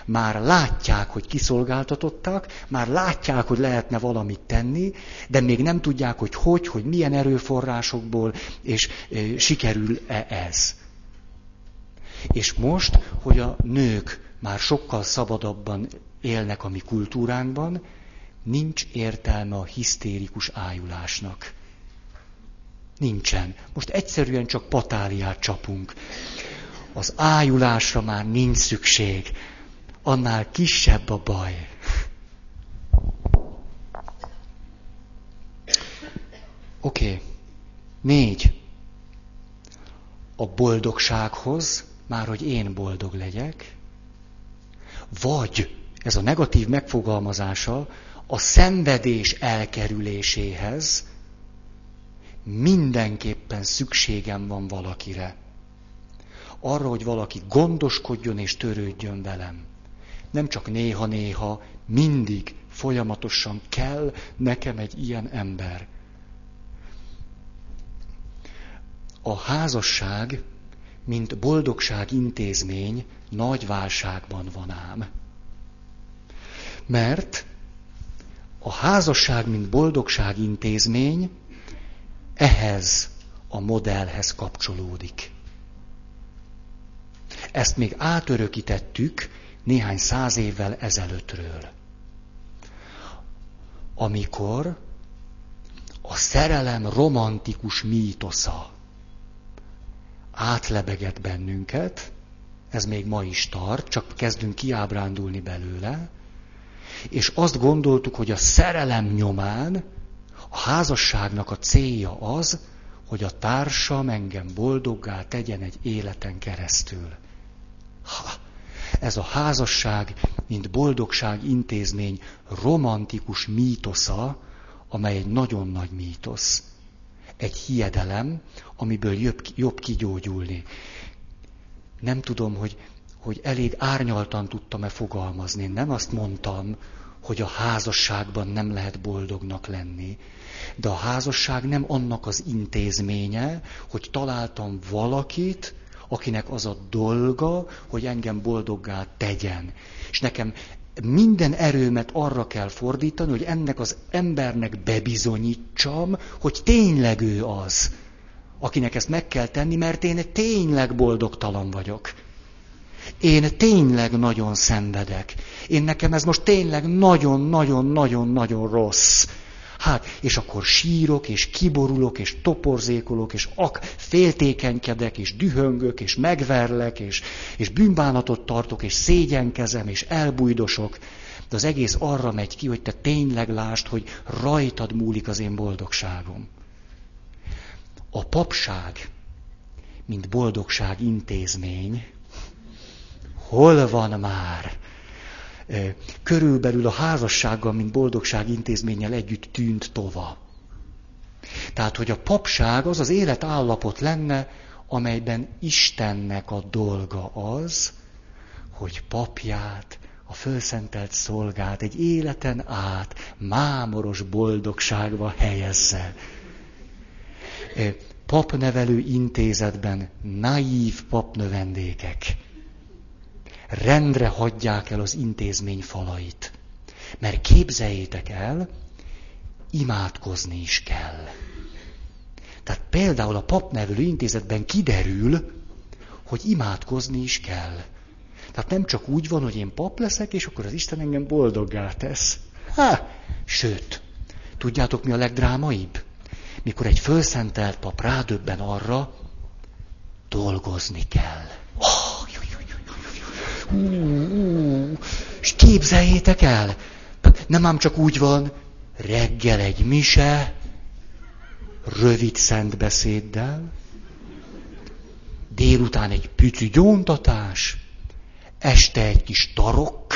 már látják, hogy kiszolgáltatottak, már látják, hogy lehetne valamit tenni, de még nem tudják, hogy hogy, hogy milyen erőforrásokból, és sikerül-e ez. És most, hogy a nők már sokkal szabadabban élnek a mi kultúránkban, nincs értelme a hisztérikus ájulásnak. Nincsen. Most egyszerűen csak patáliát csapunk. Az ájulásra már nincs szükség annál kisebb a baj. Oké. Okay. Négy. A boldogsághoz, már hogy én boldog legyek, vagy ez a negatív megfogalmazása a szenvedés elkerüléséhez, mindenképpen szükségem van valakire. Arra, hogy valaki gondoskodjon és törődjön velem. Nem csak néha-néha, mindig, folyamatosan kell nekem egy ilyen ember. A házasság, mint boldogság intézmény nagy válságban van ám. Mert a házasság, mint boldogság intézmény ehhez a modellhez kapcsolódik. Ezt még átörökítettük néhány száz évvel ezelőttről. Amikor a szerelem romantikus mítosza átlebegett bennünket, ez még ma is tart, csak kezdünk kiábrándulni belőle, és azt gondoltuk, hogy a szerelem nyomán a házasságnak a célja az, hogy a társam engem boldoggá tegyen egy életen keresztül. Ha, ez a házasság, mint boldogság intézmény romantikus mítosza, amely egy nagyon nagy mítosz. Egy hiedelem, amiből jobb, jobb kigyógyulni. Nem tudom, hogy, hogy elég árnyaltan tudtam-e fogalmazni. Nem azt mondtam, hogy a házasságban nem lehet boldognak lenni. De a házasság nem annak az intézménye, hogy találtam valakit, akinek az a dolga, hogy engem boldoggá tegyen. És nekem minden erőmet arra kell fordítani, hogy ennek az embernek bebizonyítsam, hogy tényleg ő az, akinek ezt meg kell tenni, mert én tényleg boldogtalan vagyok. Én tényleg nagyon szenvedek. Én nekem ez most tényleg nagyon-nagyon-nagyon-nagyon rossz. Hát, és akkor sírok, és kiborulok, és toporzékolok, és ak, féltékenykedek, és dühöngök, és megverlek, és, és bűnbánatot tartok, és szégyenkezem, és elbújdosok. De az egész arra megy ki, hogy te tényleg lásd, hogy rajtad múlik az én boldogságom. A papság, mint boldogság intézmény, hol van már? Körülbelül a házassággal, mint boldogság intézménnyel együtt tűnt tova. Tehát, hogy a papság az az életállapot lenne, amelyben Istennek a dolga az, hogy papját, a fölszentelt szolgát egy életen át mámoros boldogságba helyezze. Papnevelő intézetben naív papnövendékek rendre hagyják el az intézmény falait. Mert képzeljétek el, imádkozni is kell. Tehát például a papnevelő intézetben kiderül, hogy imádkozni is kell. Tehát nem csak úgy van, hogy én pap leszek, és akkor az Isten engem boldoggá tesz. Há, sőt, tudjátok mi a legdrámaibb? Mikor egy fölszentelt pap rádöbben arra, dolgozni kell. Oh! és képzeljétek el, nem ám csak úgy van, reggel egy mise, rövid szentbeszéddel, délután egy pici gyóntatás, este egy kis tarok,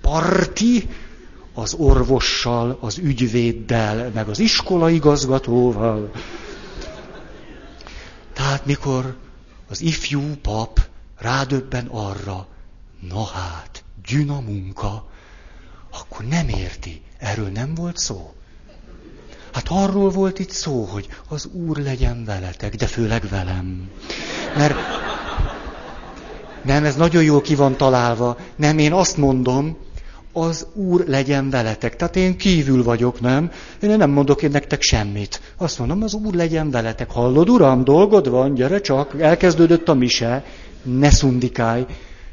parti, az orvossal, az ügyvéddel, meg az iskolaigazgatóval. Tehát mikor az ifjú pap rádöbben arra, Na hát, a munka, akkor nem érti. Erről nem volt szó. Hát arról volt itt szó, hogy az Úr legyen veletek, de főleg velem. Mert nem, ez nagyon jól ki van találva. Nem, én azt mondom, az Úr legyen veletek. Tehát én kívül vagyok, nem? Én nem mondok én nektek semmit. Azt mondom, az Úr legyen veletek. Hallod, Uram, dolgod van, gyere csak, elkezdődött a mise, ne szundikálj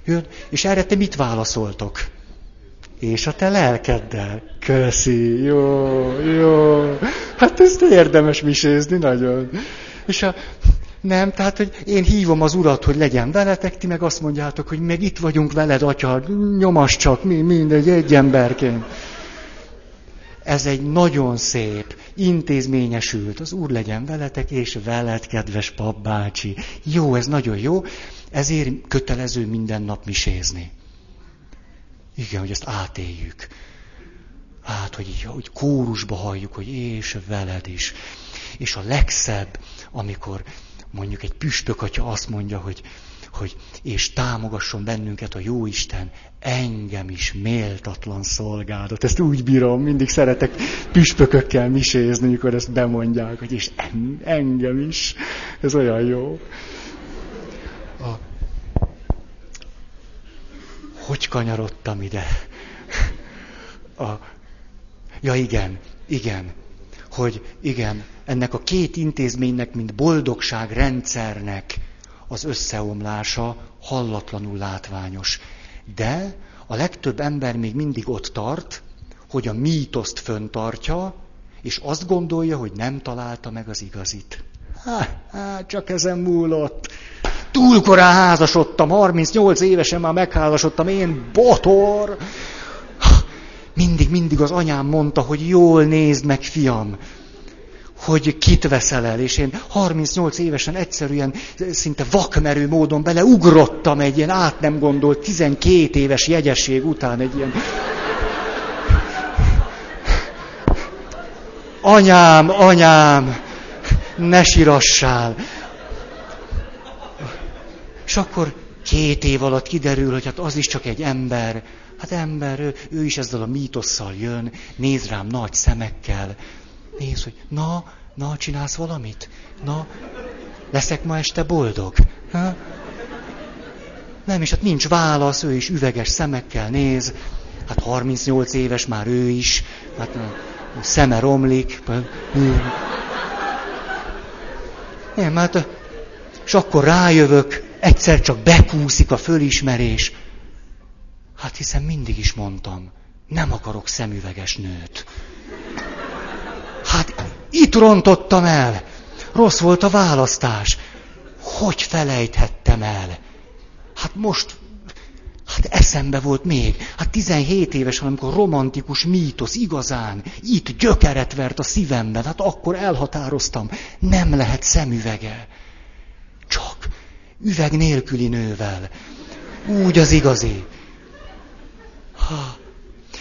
jön, és erre te mit válaszoltok? És a te lelkeddel. Köszi, jó, jó. Hát ezt érdemes misézni nagyon. És a, nem, tehát, hogy én hívom az urat, hogy legyen veletek, ti meg azt mondjátok, hogy meg itt vagyunk veled, atya, nyomas csak, mi, mindegy, egy emberként. Ez egy nagyon szép, intézményesült, az Úr legyen veletek, és veled, kedves papbácsi. Jó, ez nagyon jó, ezért kötelező minden nap misézni. Igen, hogy ezt átéljük. Hát, hogy így, hogy kórusba halljuk, hogy és veled is. És a legszebb, amikor mondjuk egy püspök atya azt mondja, hogy, hogy és támogasson bennünket a Jóisten, engem is méltatlan szolgálat. Ezt úgy bírom, mindig szeretek püspökökkel misézni, mikor ezt bemondják, hogy és engem is. Ez olyan jó. Hogy kanyarodtam ide? A... Ja igen, igen, hogy igen, ennek a két intézménynek, mint boldogság rendszernek az összeomlása hallatlanul látványos. De a legtöbb ember még mindig ott tart, hogy a mítoszt föntartja, és azt gondolja, hogy nem találta meg az igazit. Há, csak ezen múlott. Túl korán házasodtam, 38 évesen már megházasodtam, én botor. Mindig, mindig az anyám mondta, hogy jól nézd meg, fiam hogy kit veszel el, és én 38 évesen egyszerűen szinte vakmerő módon beleugrottam egy ilyen át nem gondolt 12 éves jegyesség után egy ilyen... Anyám, anyám, ne sirassál. És akkor két év alatt kiderül, hogy hát az is csak egy ember. Hát ember, ő, ő is ezzel a mítosszal jön, néz rám nagy szemekkel, néz, hogy na, na, csinálsz valamit? Na, leszek ma este boldog? Ha? Nem, és hát nincs válasz, ő is üveges szemekkel néz. Hát 38 éves már ő is, hát szeme romlik. Nem, hát, és akkor rájövök, egyszer csak bekúszik a fölismerés. Hát hiszen mindig is mondtam, nem akarok szemüveges nőt. Hát itt rontottam el. Rossz volt a választás. Hogy felejthettem el? Hát most, hát eszembe volt még. Hát 17 éves, amikor romantikus mítosz igazán itt gyökeret vert a szívemben, hát akkor elhatároztam, nem lehet szemüvege. Csak üveg nélküli nővel. Úgy az igazi. Ha,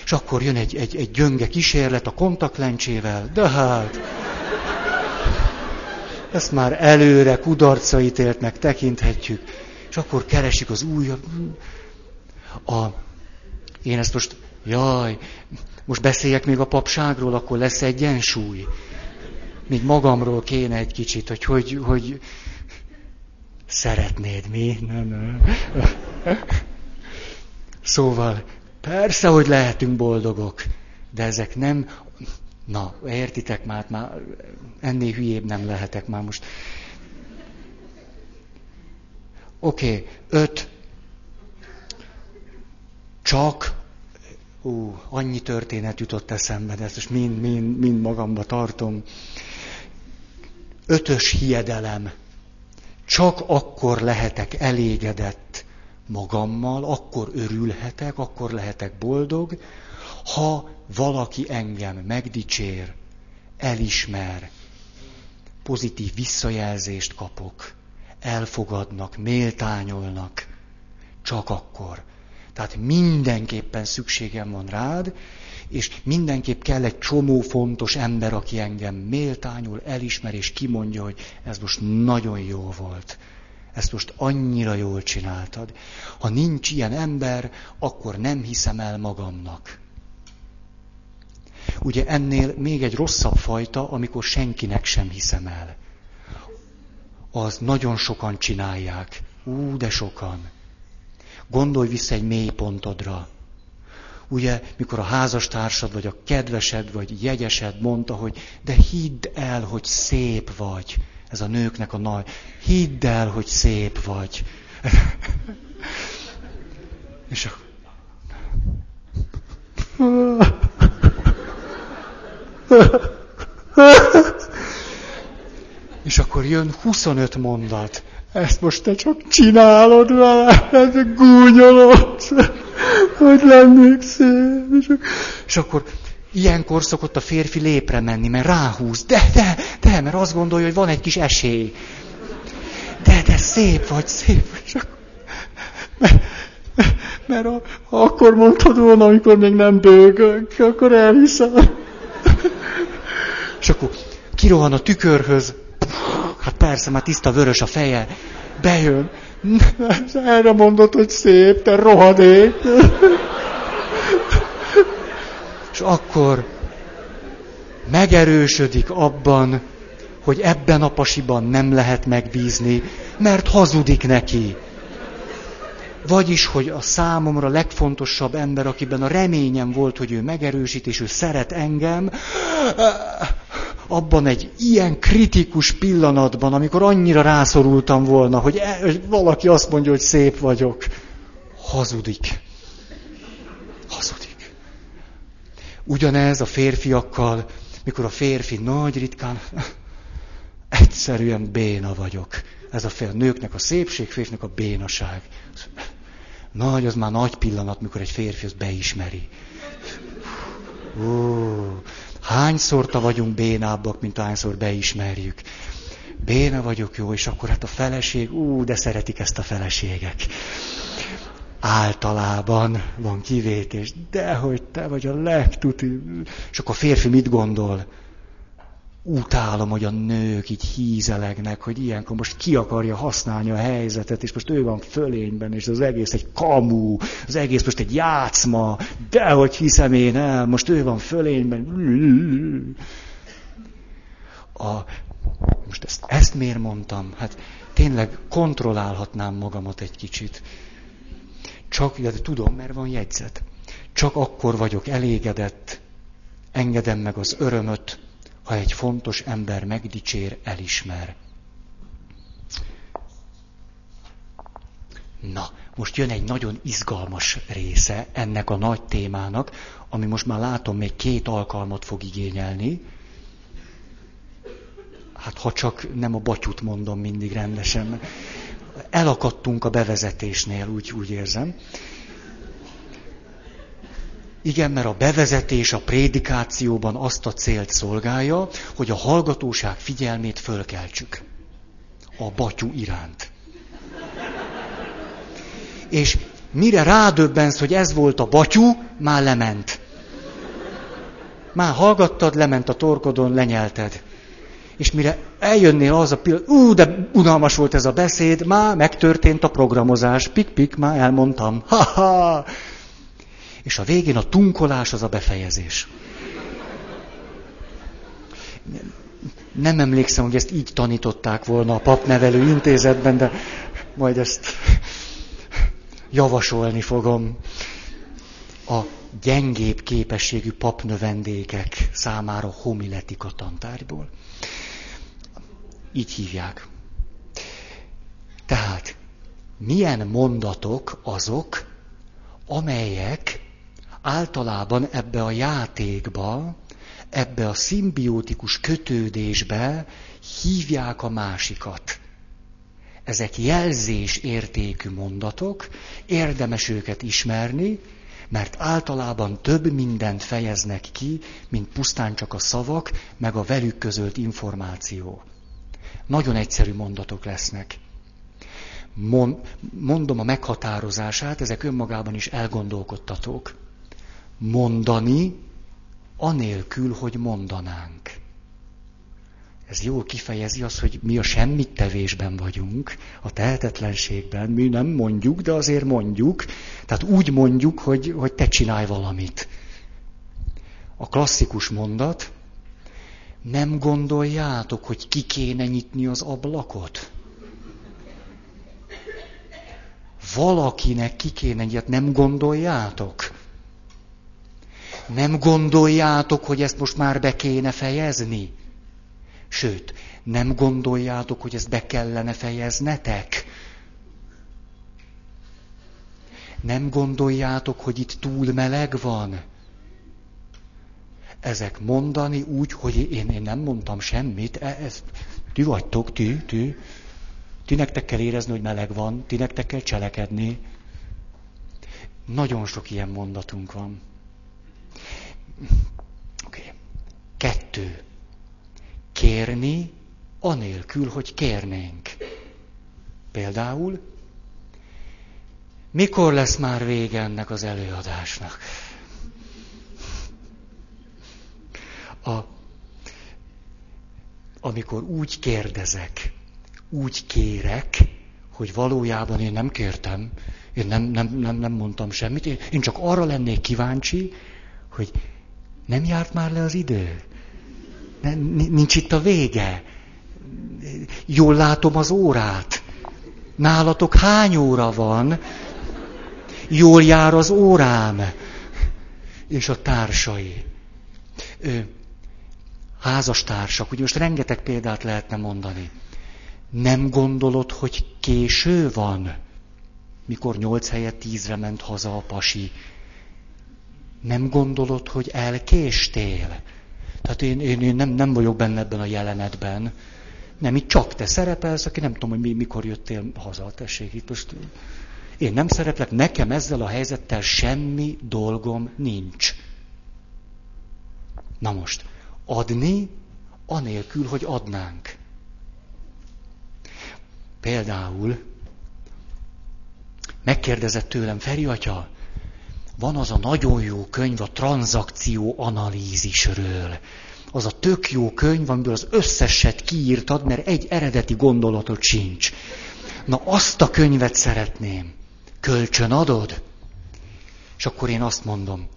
és akkor jön egy, egy, egy gyönge kísérlet a kontaktlencsével, de hát... Ezt már előre kudarcait értnek tekinthetjük. És akkor keresik az újabb... A... Én ezt most... Jaj, most beszéljek még a papságról, akkor lesz egyensúly. Még magamról kéne egy kicsit, hogy hogy, hogy szeretnéd mi? Ne, ne. Szóval Persze, hogy lehetünk boldogok, de ezek nem, na, értitek már, már ennél hülyébb nem lehetek már most. Oké, okay, öt. Csak, ú, annyi történet jutott eszembe, de ezt most mind, mind, mind magamba tartom. Ötös hiedelem. Csak akkor lehetek elégedett, magammal, akkor örülhetek, akkor lehetek boldog, ha valaki engem megdicsér, elismer, pozitív visszajelzést kapok, elfogadnak, méltányolnak, csak akkor. Tehát mindenképpen szükségem van rád, és mindenképp kell egy csomó fontos ember, aki engem méltányol, elismer, és kimondja, hogy ez most nagyon jó volt ezt most annyira jól csináltad. Ha nincs ilyen ember, akkor nem hiszem el magamnak. Ugye ennél még egy rosszabb fajta, amikor senkinek sem hiszem el. Az nagyon sokan csinálják. Ú, de sokan. Gondolj vissza egy mély pontodra. Ugye, mikor a házastársad, vagy a kedvesed, vagy jegyesed mondta, hogy de hidd el, hogy szép vagy ez a nőknek a nagy. Hidd el, hogy szép vagy. És a... És akkor jön 25 mondat. Ezt most te csak csinálod vele, ez gúnyolod, hogy lennék szép. És akkor Ilyenkor szokott a férfi lépre menni, mert ráhúz. De, de, de, mert azt gondolja, hogy van egy kis esély. De, de szép vagy, szép vagy. Mert, mert a, akkor mondtad volna, amikor még nem bőgök, akkor elhiszem. És akkor kirohan a tükörhöz, hát persze, már tiszta vörös a feje, bejön, erre mondod, hogy szép, te rohadék. És akkor megerősödik abban, hogy ebben a pasiban nem lehet megbízni, mert hazudik neki. Vagyis, hogy a számomra legfontosabb ember, akiben a reményem volt, hogy ő megerősít, és ő szeret engem, abban egy ilyen kritikus pillanatban, amikor annyira rászorultam volna, hogy e, valaki azt mondja, hogy szép vagyok, hazudik. Hazudik. Ugyanez a férfiakkal, mikor a férfi nagy ritkán, egyszerűen béna vagyok. Ez a fél nőknek a szépség, férfinek a bénaság. Nagy, az már nagy pillanat, mikor egy férfi azt beismeri. Ó, hányszorta vagyunk bénábbak, mint hányszor beismerjük. Béna vagyok jó, és akkor hát a feleség, ú, de szeretik ezt a feleségek. Általában van kivétés, de hogy te vagy a legtuti. És akkor a férfi mit gondol? Utálom, hogy a nők így hízelegnek, hogy ilyenkor most ki akarja használni a helyzetet, és most ő van fölényben, és az egész egy kamu, az egész most egy játszma, de hogy hiszem én el, most ő van fölényben. A, most ezt, ezt miért mondtam? Hát tényleg kontrollálhatnám magamat egy kicsit. Csak, de tudom, mert van jegyzet. Csak akkor vagyok elégedett, engedem meg az örömöt, ha egy fontos ember megdicsér, elismer. Na, most jön egy nagyon izgalmas része ennek a nagy témának, ami most már látom, még két alkalmat fog igényelni. Hát ha csak nem a batyut mondom mindig rendesen. Elakadtunk a bevezetésnél, úgy, úgy érzem. Igen, mert a bevezetés a prédikációban azt a célt szolgálja, hogy a hallgatóság figyelmét fölkeltsük a batyú iránt. És mire rádöbbensz, hogy ez volt a batyú, már lement. Már hallgattad, lement a torkodon, lenyelted. És mire eljönnél az a pillanat, ú, de unalmas volt ez a beszéd, már megtörtént a programozás, pik-pik, már elmondtam. Ha-ha! És a végén a tunkolás az a befejezés. Nem emlékszem, hogy ezt így tanították volna a papnevelő intézetben, de majd ezt javasolni fogom. A gyengébb képességű papnövendékek számára homiletika tantárgyból. Így hívják. Tehát, milyen mondatok azok, amelyek általában ebbe a játékba, ebbe a szimbiotikus kötődésbe hívják a másikat. Ezek jelzés értékű mondatok, érdemes őket ismerni, mert általában több mindent fejeznek ki, mint pusztán csak a szavak, meg a velük közölt információ. Nagyon egyszerű mondatok lesznek. Mondom a meghatározását, ezek önmagában is elgondolkodtatók mondani, anélkül, hogy mondanánk. Ez jól kifejezi azt, hogy mi a semmit tevésben vagyunk, a tehetetlenségben, mi nem mondjuk, de azért mondjuk. Tehát úgy mondjuk, hogy, hogy te csinálj valamit. A klasszikus mondat, nem gondoljátok, hogy ki kéne nyitni az ablakot? Valakinek ki kéne nyitni, nem gondoljátok? Nem gondoljátok, hogy ezt most már be kéne fejezni? Sőt, nem gondoljátok, hogy ezt be kellene fejeznetek? Nem gondoljátok, hogy itt túl meleg van? Ezek mondani úgy, hogy én, én nem mondtam semmit, e, ez, ti vagytok, ti, ti. Ti nektek kell érezni, hogy meleg van, ti nektek kell cselekedni. Nagyon sok ilyen mondatunk van. Okay. Kettő. Kérni, anélkül, hogy kérnénk. Például, mikor lesz már vége ennek az előadásnak? A, amikor úgy kérdezek, úgy kérek, hogy valójában én nem kértem, én nem, nem, nem, nem mondtam semmit, én, én csak arra lennék kíváncsi, hogy nem járt már le az idő. Nincs itt a vége. Jól látom az órát. Nálatok hány óra van? Jól jár az órám. És a társai. Ö, házastársak, ugye most rengeteg példát lehetne mondani. Nem gondolod, hogy késő van? Mikor nyolc helyet tízre ment haza a pasi. Nem gondolod, hogy elkéstél? Tehát én, én, én nem, nem vagyok benne ebben a jelenetben. Nem, itt csak te szerepelsz, aki nem tudom, hogy mi, mikor jöttél haza. Tessék, itt most én nem szereplek, nekem ezzel a helyzettel semmi dolgom nincs. Na most, adni, anélkül, hogy adnánk. Például megkérdezett tőlem, Feri atya, van az a nagyon jó könyv a tranzakció analízisről. Az a tök jó könyv, amiből az összeset kiírtad, mert egy eredeti gondolatot sincs. Na azt a könyvet szeretném. Kölcsön adod? És akkor én azt mondom,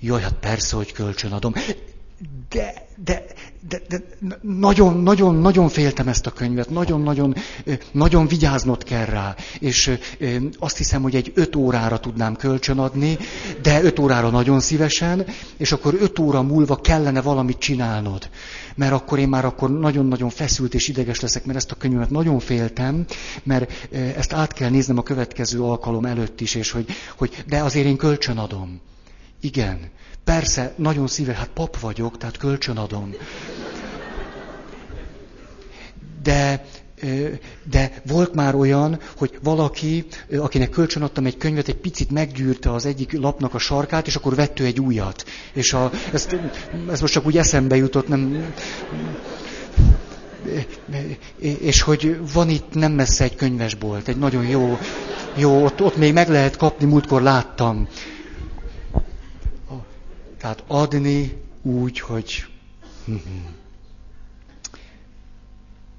jaj, hát persze, hogy kölcsön adom de, de, de, de nagyon, nagyon, nagyon féltem ezt a könyvet, nagyon, nagyon, nagyon vigyáznod kell rá, és azt hiszem, hogy egy öt órára tudnám kölcsönadni, de öt órára nagyon szívesen, és akkor öt óra múlva kellene valamit csinálnod, mert akkor én már akkor nagyon-nagyon feszült és ideges leszek, mert ezt a könyvet nagyon féltem, mert ezt át kell néznem a következő alkalom előtt is, és hogy, hogy de azért én kölcsönadom. Igen, Persze, nagyon szíve, hát pap vagyok, tehát kölcsönadom. De, de volt már olyan, hogy valaki, akinek kölcsönadtam egy könyvet, egy picit meggyűrte az egyik lapnak a sarkát, és akkor vett ő egy újat. És a, ezt, ez most csak úgy eszembe jutott, nem... És hogy van itt nem messze egy könyvesbolt, egy nagyon jó, jó ott, ott még meg lehet kapni, múltkor láttam. Tehát adni úgy, hogy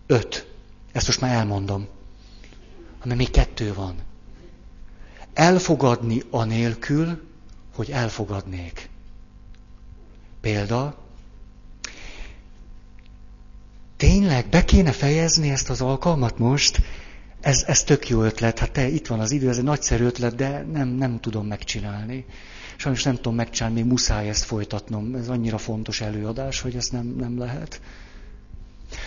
öt. Ezt most már elmondom. Hanem még kettő van. Elfogadni anélkül, hogy elfogadnék. Példa. Tényleg be kéne fejezni ezt az alkalmat most? Ez, ez tök jó ötlet. Hát te, itt van az idő, ez egy nagyszerű ötlet, de nem, nem tudom megcsinálni. Sajnos nem tudom megcsinálni, még muszáj ezt folytatnom. Ez annyira fontos előadás, hogy ezt nem, nem lehet.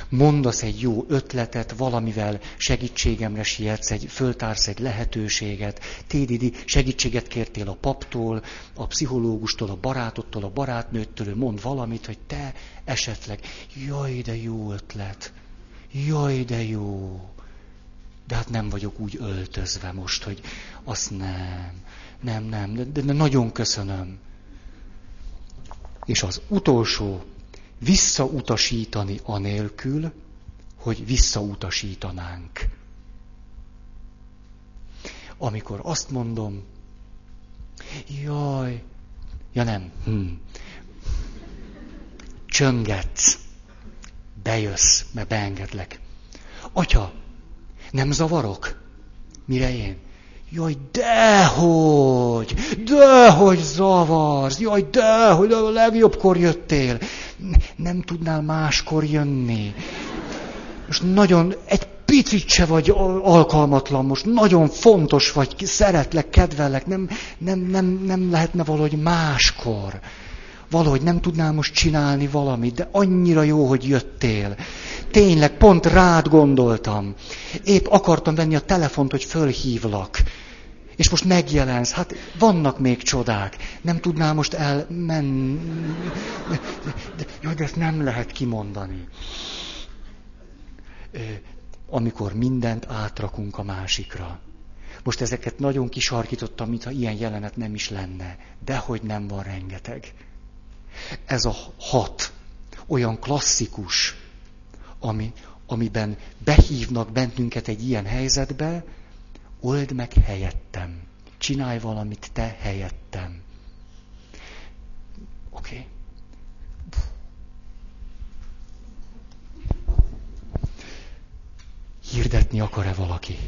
Mondasz egy jó ötletet, valamivel segítségemre sietsz, egy, föltársz egy lehetőséget, tédidi, segítséget kértél a paptól, a pszichológustól, a barátottól, a barátnőttől, mond valamit, hogy te esetleg, jaj, de jó ötlet, jaj, de jó. De hát nem vagyok úgy öltözve most, hogy azt nem. Nem, nem, de, de nagyon köszönöm. És az utolsó, visszautasítani anélkül, hogy visszautasítanánk. Amikor azt mondom, jaj, ja nem, hm. csöngetsz, bejössz, mert beengedlek. Atya, nem zavarok? Mire én? Jaj, dehogy, dehogy zavarsz, jaj, dehogy a legjobbkor jöttél. Nem tudnál máskor jönni. Most nagyon, egy picit se vagy alkalmatlan, most nagyon fontos vagy, szeretlek, kedvelek, nem, nem, nem, nem lehetne valahogy máskor. Valahogy nem tudnál most csinálni valamit, de annyira jó, hogy jöttél. Tényleg, pont rád gondoltam. Épp akartam venni a telefont, hogy fölhívlak és most megjelensz. Hát vannak még csodák. Nem tudnál most elmenni. De, de, de, de ezt nem lehet kimondani. Amikor mindent átrakunk a másikra. Most ezeket nagyon kisarkítottam, mintha ilyen jelenet nem is lenne. De hogy nem van rengeteg. Ez a hat olyan klasszikus, ami, amiben behívnak bennünket egy ilyen helyzetbe, old meg helyettem. Csinálj valamit te helyettem. Oké. Okay. hirdetni akar-e valaki?